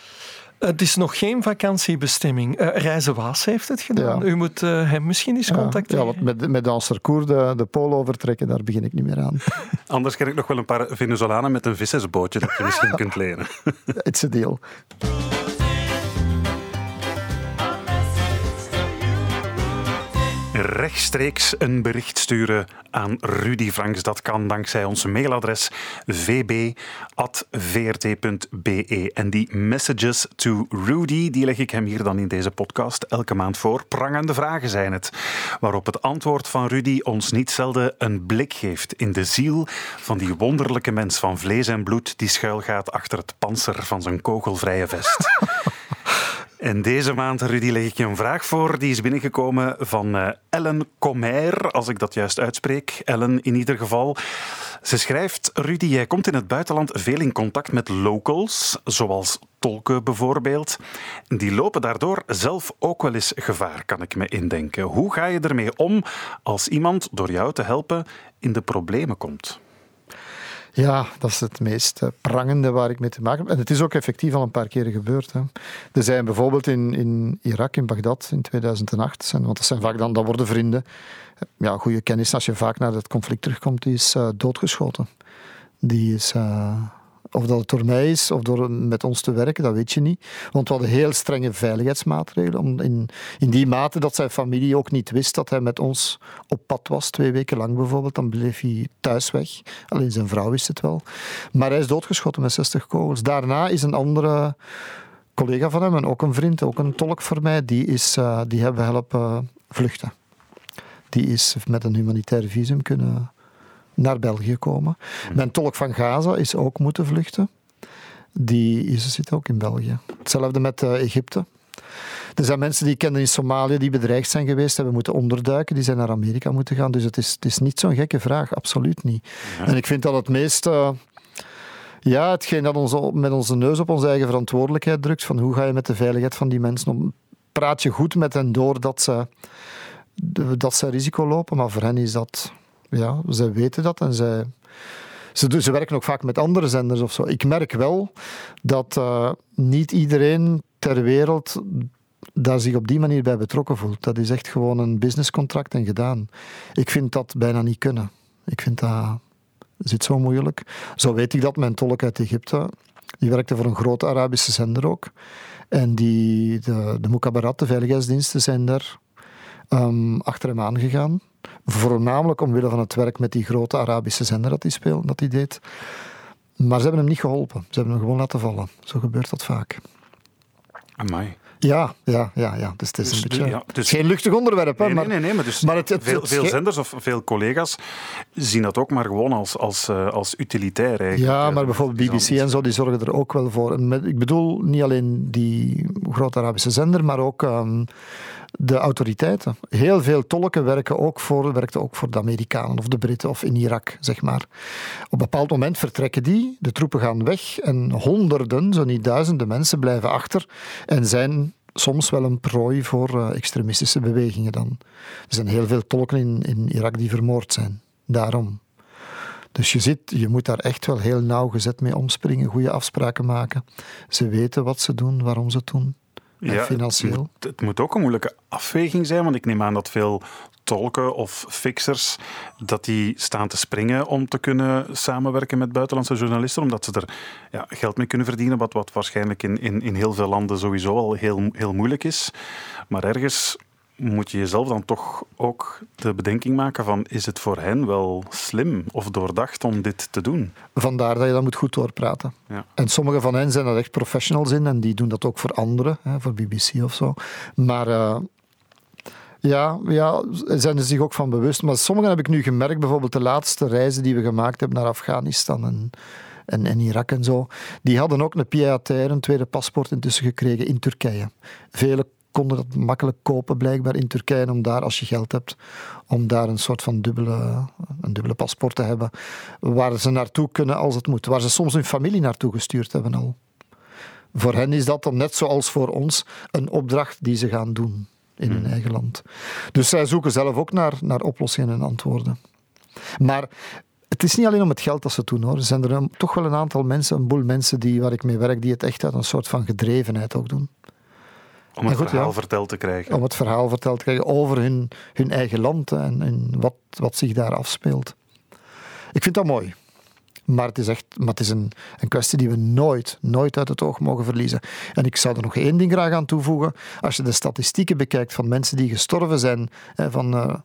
Het is nog geen vakantiebestemming. Uh, Reizen Waas heeft het gedaan. U moet uh, hem misschien eens contacteren. Ja, wat met, met Dansercour de, de pool overtrekken, daar begin ik niet meer aan. (laughs) Anders ken ik nog wel een paar Venezolanen met een vissersbootje dat je misschien (laughs) kunt lenen. It's a deal. Rechtstreeks een bericht sturen aan Rudy Franks. Dat kan dankzij ons mailadres vb.vrt.be. En die messages to Rudy, die leg ik hem hier dan in deze podcast elke maand voor. Prangende vragen zijn het, waarop het antwoord van Rudy ons niet zelden een blik geeft in de ziel van die wonderlijke mens van vlees en bloed die schuilgaat achter het panzer van zijn kogelvrije vest. En deze maand, Rudy, leg ik je een vraag voor. Die is binnengekomen van uh, Ellen Comer, als ik dat juist uitspreek. Ellen in ieder geval. Ze schrijft, Rudy, jij komt in het buitenland veel in contact met locals, zoals tolken bijvoorbeeld. Die lopen daardoor zelf ook wel eens gevaar, kan ik me indenken. Hoe ga je ermee om als iemand door jou te helpen in de problemen komt? Ja, dat is het meest eh, prangende waar ik mee te maken heb. En het is ook effectief al een paar keren gebeurd. Hè. Er zijn bijvoorbeeld in, in Irak, in Bagdad, in 2008, zijn, want dat zijn vaak dan, dat worden vrienden. Ja, goede kennis als je vaak naar het conflict terugkomt, die is uh, doodgeschoten. Die is... Uh, of dat het door mij is of door met ons te werken, dat weet je niet. Want we hadden heel strenge veiligheidsmaatregelen. In, in die mate dat zijn familie ook niet wist dat hij met ons op pad was, twee weken lang bijvoorbeeld. Dan bleef hij thuis weg. Alleen zijn vrouw wist het wel. Maar hij is doodgeschoten met 60 kogels. Daarna is een andere collega van hem, en ook een vriend, ook een tolk voor mij, die, is, uh, die hebben helpen vluchten. Die is met een humanitair visum kunnen naar België komen. Mhm. Mijn tolk van Gaza is ook moeten vluchten. Die is, zit ook in België. Hetzelfde met uh, Egypte. Er zijn mensen die ik kende in Somalië die bedreigd zijn geweest, hebben moeten onderduiken, die zijn naar Amerika moeten gaan. Dus het is, het is niet zo'n gekke vraag, absoluut niet. En ik vind dat het meest... Uh, ja, hetgeen dat ons met onze neus op onze eigen verantwoordelijkheid drukt, van hoe ga je met de veiligheid van die mensen om? Praat je goed met hen door dat ze, dat ze risico lopen, maar voor hen is dat ja, zij weten dat en zij, ze, ze werken ook vaak met andere zenders of zo. Ik merk wel dat uh, niet iedereen ter wereld daar zich op die manier bij betrokken voelt. Dat is echt gewoon een businesscontract en gedaan. Ik vind dat bijna niet kunnen. Ik vind dat zit zo moeilijk. Zo weet ik dat mijn tolk uit Egypte, die werkte voor een grote Arabische zender ook. En die, de, de de veiligheidsdiensten, zijn daar um, achter hem aangegaan. Voornamelijk omwille van het werk met die grote Arabische zender dat hij speelde, dat hij deed. Maar ze hebben hem niet geholpen. Ze hebben hem gewoon laten vallen. Zo gebeurt dat vaak. Amai. Ja, ja, ja, ja. Dus het is een dus, beetje... Ja, dus, geen luchtig onderwerp, hè. Nee, maar, nee, nee, maar, dus maar het, veel, veel, zenders of veel collega's zien dat ook maar gewoon als, als, uh, als utilitair eigenlijk. Ja, maar bijvoorbeeld BBC en zo, die zorgen er ook wel voor. En met, ik bedoel niet alleen die grote Arabische zender, maar ook... Um, de autoriteiten. Heel veel tolken werken ook voor, werkten ook voor de Amerikanen of de Britten of in Irak, zeg maar. Op een bepaald moment vertrekken die, de troepen gaan weg en honderden, zo niet duizenden mensen blijven achter en zijn soms wel een prooi voor uh, extremistische bewegingen dan. Er zijn heel veel tolken in, in Irak die vermoord zijn. Daarom. Dus je, zit, je moet daar echt wel heel nauwgezet mee omspringen, goede afspraken maken. Ze weten wat ze doen, waarom ze het doen ja, financieel. Het moet, het moet, ook een moeilijke afweging zijn, want ik neem aan dat veel tolken of fixers dat die staan te springen om te kunnen samenwerken met buitenlandse journalisten, omdat ze er ja, geld mee kunnen verdienen, wat, wat waarschijnlijk in, in, in heel veel landen sowieso al heel, heel moeilijk is. Maar ergens moet je jezelf dan toch ook de bedenking maken van is het voor hen wel slim of doordacht om dit te doen? Vandaar dat je dat moet goed doorpraten. Ja. En sommige van hen zijn er echt professionals in en die doen dat ook voor anderen, hè, voor BBC of zo. Maar uh, ja, ja, zijn er zich ook van bewust. Maar sommigen heb ik nu gemerkt, bijvoorbeeld de laatste reizen die we gemaakt hebben naar Afghanistan en en, en Irak en zo, die hadden ook een pied een tweede paspoort intussen gekregen in Turkije. Velen konden dat makkelijk kopen blijkbaar in Turkije, om daar, als je geld hebt, om daar een soort van dubbele, een dubbele paspoort te hebben, waar ze naartoe kunnen als het moet, waar ze soms hun familie naartoe gestuurd hebben al. Voor hen is dat dan net zoals voor ons een opdracht die ze gaan doen in hun hmm. eigen land. Dus zij zoeken zelf ook naar, naar oplossingen en antwoorden. Maar het is niet alleen om het geld dat ze doen hoor. Er zijn er toch wel een aantal mensen, een boel mensen die, waar ik mee werk, die het echt uit een soort van gedrevenheid ook doen. Om het verhaal verteld te krijgen. Om het verhaal verteld te krijgen over hun, hun eigen land en, en wat, wat zich daar afspeelt. Ik vind dat mooi. Maar het is echt maar het is een, een kwestie die we nooit, nooit uit het oog mogen verliezen. En ik zou er nog één ding graag aan toevoegen. Als je de statistieken bekijkt van mensen die gestorven zijn, van uh,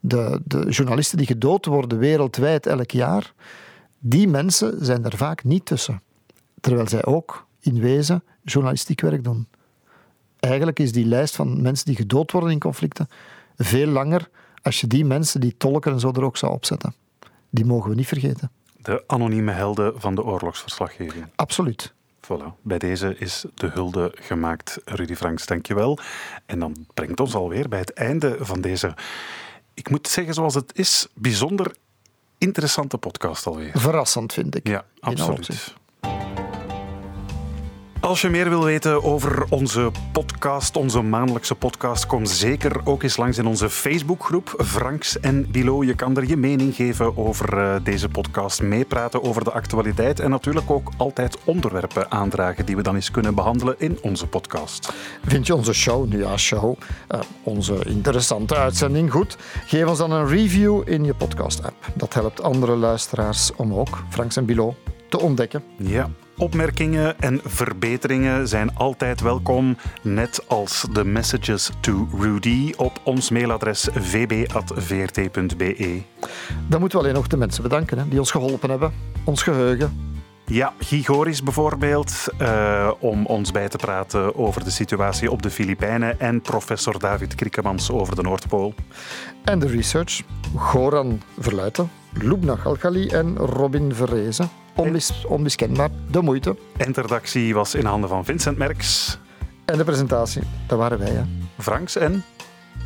de, de journalisten die gedood worden wereldwijd elk jaar, die mensen zijn er vaak niet tussen. Terwijl zij ook in wezen journalistiek werk doen. Eigenlijk is die lijst van mensen die gedood worden in conflicten veel langer als je die mensen, die tolken en zo er ook zou opzetten. Die mogen we niet vergeten de anonieme helden van de oorlogsverslaggeving. Absoluut. Voilà, bij deze is de hulde gemaakt. Rudy Franks, dankjewel. En dan brengt ons alweer bij het einde van deze, ik moet zeggen zoals het is, bijzonder interessante podcast alweer. Verrassend, vind ik. Ja, absoluut. Als je meer wil weten over onze podcast, onze maandelijkse podcast, kom zeker ook eens langs in onze Facebookgroep Franks en Bilo. Je kan er je mening geven over eh, deze podcast, meepraten over de actualiteit en natuurlijk ook altijd onderwerpen aandragen die we dan eens kunnen behandelen in onze podcast. Vind je onze show, nu ja, show, uh, onze interessante uitzending goed? Geef ons dan een review in je podcast-app. Dat helpt andere luisteraars om ook Franks en Bilo te ontdekken. Ja, Opmerkingen en verbeteringen zijn altijd welkom, net als de messages to Rudy op ons mailadres vb.vrt.be. Dan moeten we alleen nog de mensen bedanken hè, die ons geholpen hebben, ons geheugen. Ja, Gigoris bijvoorbeeld, uh, om ons bij te praten over de situatie op de Filipijnen en professor David Kriekemans over de Noordpool. En de research, Goran Verluiten, Lubna Galgali en Robin Verrezen onmis, onmiskenbaar de moeite. Eindredactie was in handen van Vincent Merks. En de presentatie, dat waren wij. Hè. Franks en...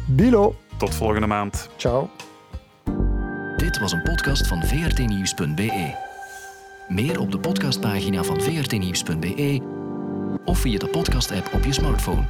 Bilo. Tot volgende maand. Ciao. Dit was een podcast van vrtnieuws.be. Meer op de podcastpagina van vrtnieuws.be of via de podcast-app op je smartphone.